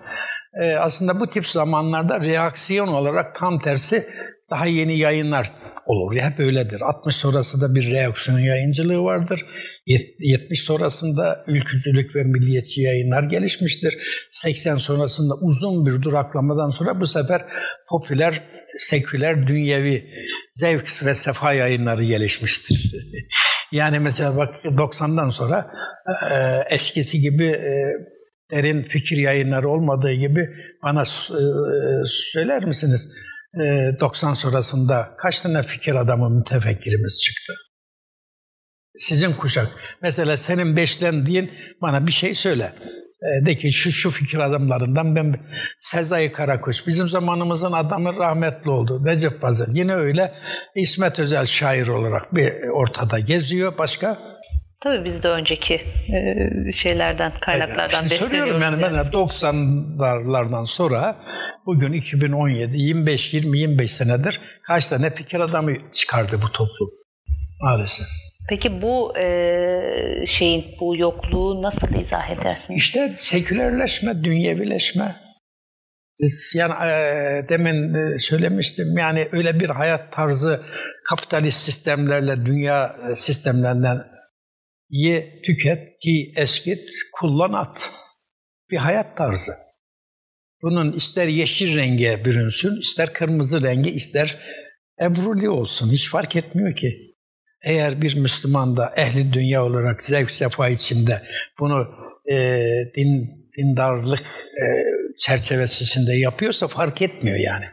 e, aslında bu tip zamanlarda reaksiyon olarak tam tersi daha yeni yayınlar olur. Hep öyledir. 60 sonrası da bir reaksiyon yayıncılığı vardır. 70 sonrasında ülkücülük ve milliyetçi yayınlar gelişmiştir. 80 sonrasında uzun bir duraklamadan sonra bu sefer popüler, seküler, dünyevi zevk ve sefa yayınları gelişmiştir. yani mesela bak 90'dan sonra e, eskisi gibi e, derin fikir yayınları olmadığı gibi bana e, söyler misiniz? 90 sonrasında kaç tane fikir adamı mütefekkirimiz çıktı? Sizin kuşak. Mesela senin beşlendiğin bana bir şey söyle. De ki şu şu fikir adamlarından ben Sezai Karakuş bizim zamanımızın adamı rahmetli oldu. Necip Fazıl yine öyle İsmet Özel şair olarak bir ortada geziyor. Başka? Tabii biz de önceki e, şeylerden, kaynaklardan Aynen. besleniyoruz. Söylüyorum yani, yani. ben 90'lardan sonra bugün 2017, 25, 20, 25 senedir kaç tane fikir adamı çıkardı bu toplum maalesef. Peki bu e, şeyin, bu yokluğu nasıl izah edersiniz? İşte sekülerleşme, dünyevileşme. Yani e, demin e, söylemiştim yani öyle bir hayat tarzı kapitalist sistemlerle, dünya e, sistemlerinden ye, tüket, giy, eskit, kullan, at. Bir hayat tarzı. Bunun ister yeşil renge bürünsün, ister kırmızı rengi, ister ebruli olsun. Hiç fark etmiyor ki. Eğer bir Müslüman da ehli dünya olarak zevk sefa içinde bunu e, din dindarlık e, çerçevesi içinde yapıyorsa fark etmiyor yani.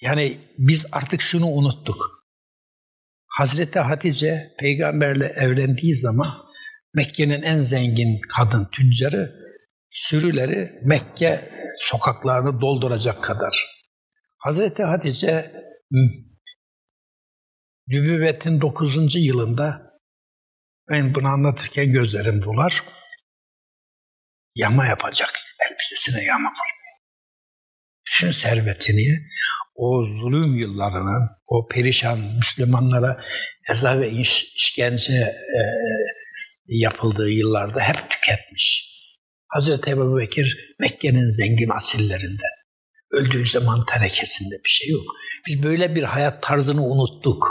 Yani biz artık şunu unuttuk. Hazreti Hatice peygamberle evlendiği zaman Mekke'nin en zengin kadın tüccarı sürüleri Mekke sokaklarını dolduracak kadar. Hazreti Hatice nübüvvetin 9. yılında ben bunu anlatırken gözlerim dolar. Yama yapacak. Elbisesine yama var. Bütün servetini o zulüm yıllarının, o perişan Müslümanlara eza ve iş, işkence e, yapıldığı yıllarda hep tüketmiş. Hazreti Ebu Bekir Mekke'nin zengin asillerinden. Öldüğü zaman terekesinde bir şey yok. Biz böyle bir hayat tarzını unuttuk.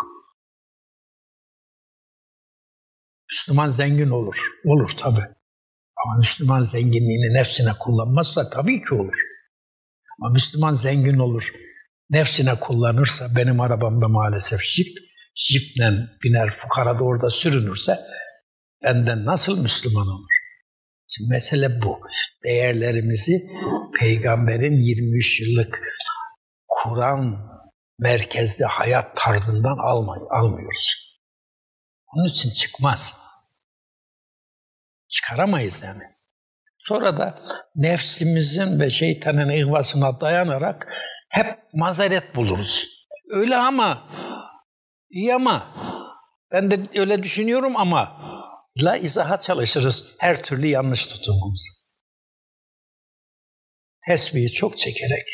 Müslüman zengin olur. Olur tabi. Ama Müslüman zenginliğini nefsine kullanmazsa tabii ki olur. Ama Müslüman zengin olur nefsine kullanırsa benim arabamda maalesef jip, jiple biner fukara da orada sürünürse benden nasıl Müslüman olur? Şimdi mesele bu. Değerlerimizi peygamberin 23 yıllık Kur'an merkezli hayat tarzından almay almıyoruz. Onun için çıkmaz. Çıkaramayız yani. Sonra da nefsimizin ve şeytanın ihvasına dayanarak hep mazeret buluruz. Öyle ama, iyi ama, ben de öyle düşünüyorum ama ile izaha çalışırız her türlü yanlış tutumumuzu. Tesbihi çok çekerek,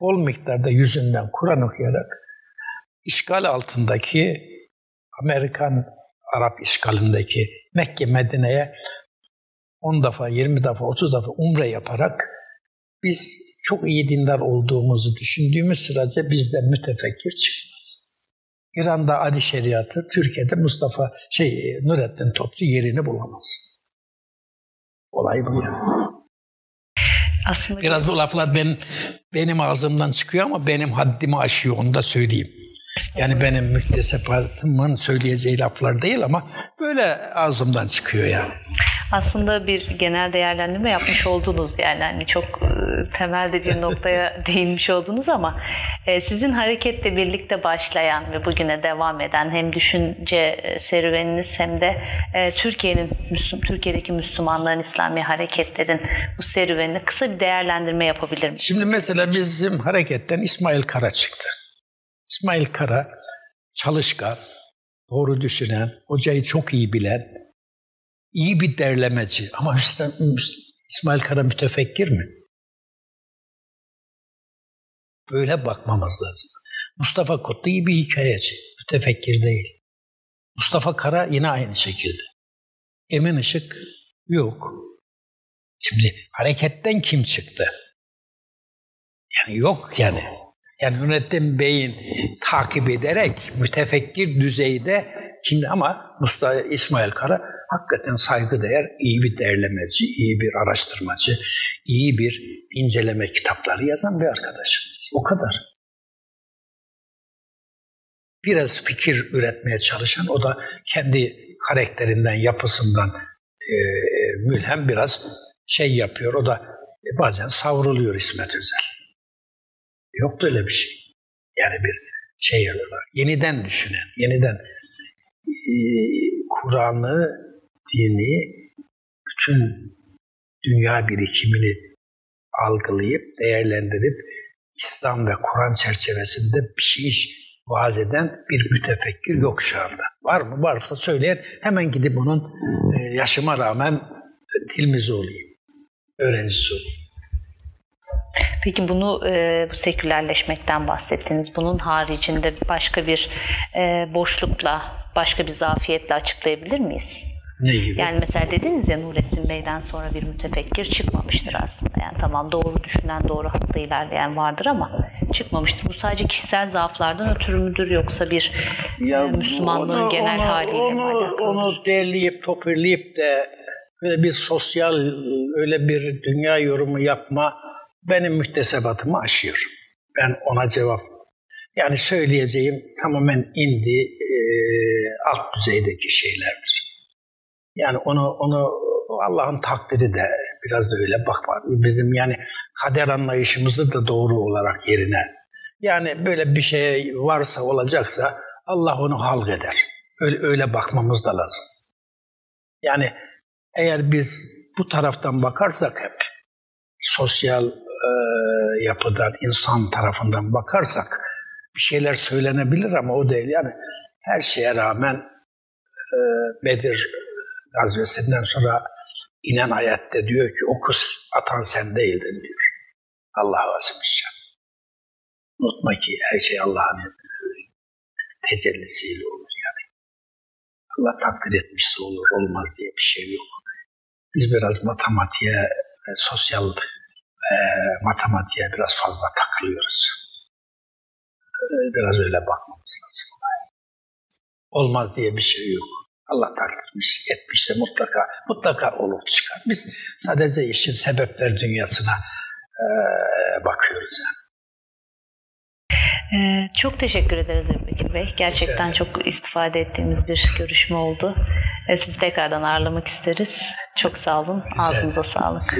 bol miktarda yüzünden Kur'an okuyarak işgal altındaki Amerikan Arap işgalindeki Mekke Medine'ye 10 defa, 20 defa, 30 defa umre yaparak biz çok iyi dindar olduğumuzu düşündüğümüz sürece bizden mütefekkir çıkmaz. İran'da adi şeriatı, Türkiye'de Mustafa şey Nurettin Topçu yerini bulamaz. Olay bu yani. Aslında biraz bu laflar ben benim ağzımdan çıkıyor ama benim haddimi aşıyor onu da söyleyeyim. Yani benim müktesebatımın söyleyeceği laflar değil ama böyle ağzımdan çıkıyor yani. Aslında bir genel değerlendirme yapmış oldunuz yani hani çok e, temelde bir noktaya değinmiş oldunuz ama e, sizin hareketle birlikte başlayan ve bugüne devam eden hem düşünce e, serüveniniz hem de Türkiye'nin Türkiye'deki Müslümanların İslami hareketlerin bu serüvenini kısa bir değerlendirme yapabilir misiniz? Şimdi mesela bizim hareketten İsmail Kara çıktı. İsmail Kara çalışkan, doğru düşünen, hocayı çok iyi bilen, iyi bir derlemeci. Ama İsmail Kara mütefekkir mi? Böyle bakmamız lazım. Mustafa Kutlu iyi bir hikayeci, mütefekkir değil. Mustafa Kara yine aynı şekilde. Emin Işık yok. Şimdi hareketten kim çıktı? Yani yok yani. Yani Nurettin Bey'in takip ederek mütefekkir düzeyde şimdi ama Mustafa İsmail Kara hakikaten saygıdeğer iyi bir derlemeci, iyi bir araştırmacı, iyi bir inceleme kitapları yazan bir arkadaşımız. O kadar. Biraz fikir üretmeye çalışan, o da kendi karakterinden, yapısından e, mülhem biraz şey yapıyor. O da e, bazen savruluyor İsmet Özel. Yok böyle bir şey. Yani bir şey var. Yeniden düşünen, yeniden e, Kur'an'ı, dini, bütün dünya birikimini algılayıp, değerlendirip İslam ve Kur'an çerçevesinde bir şey vaaz eden bir mütefekkir yok şu anda. Var mı? Varsa söyleyen hemen gidip onun e, yaşıma rağmen dilimizi olayım, öğrencisi olayım. Peki bunu e, bu sekülerleşmekten bahsettiniz. Bunun haricinde başka bir e, boşlukla, başka bir zafiyetle açıklayabilir miyiz? Ne gibi? Yani mesela dediniz ya Nurettin Bey'den sonra bir mütefekkir çıkmamıştır aslında. Yani tamam doğru düşünen, doğru haklı ilerleyen vardır ama çıkmamıştır. Bu sadece kişisel zaaflardan ötürü müdür yoksa bir ya e, Müslümanlığın onu, genel onu, haliyle onu, mi alakalıdır? Onu derleyip toparlayıp de böyle bir sosyal öyle bir dünya yorumu yapma benim müktesebatımı aşıyor. Ben ona cevap yani söyleyeceğim tamamen indi e, alt düzeydeki şeylerdir. Yani onu onu Allah'ın takdiri de biraz da öyle bakma. Bizim yani kader anlayışımızı da doğru olarak yerine. Yani böyle bir şey varsa olacaksa Allah onu halk eder. Öyle, öyle bakmamız da lazım. Yani eğer biz bu taraftan bakarsak hep sosyal e, yapıdan, insan tarafından bakarsak bir şeyler söylenebilir ama o değil. Yani her şeye rağmen e, Bedir gazvesinden sonra inen ayette diyor ki o kız atan sen değildin diyor. Allah azimüşşan. Unutma ki her şey Allah'ın tecellisiyle olur yani. Allah takdir etmişse olur, olmaz diye bir şey yok. Biz biraz matematiğe sosyal e, matematiğe biraz fazla takılıyoruz. Biraz öyle bakmamız lazım. Olmaz diye bir şey yok. Allah takdirmiş, etmişse mutlaka mutlaka olur çıkar. Biz sadece işin sebepler dünyasına e, bakıyoruz yani. Ee, çok teşekkür ederiz Ebu Bey. Gerçekten çok istifade ettiğimiz bir görüşme oldu. Sizi tekrardan ağırlamak isteriz. Çok sağ olun. Ağzınıza sağlık.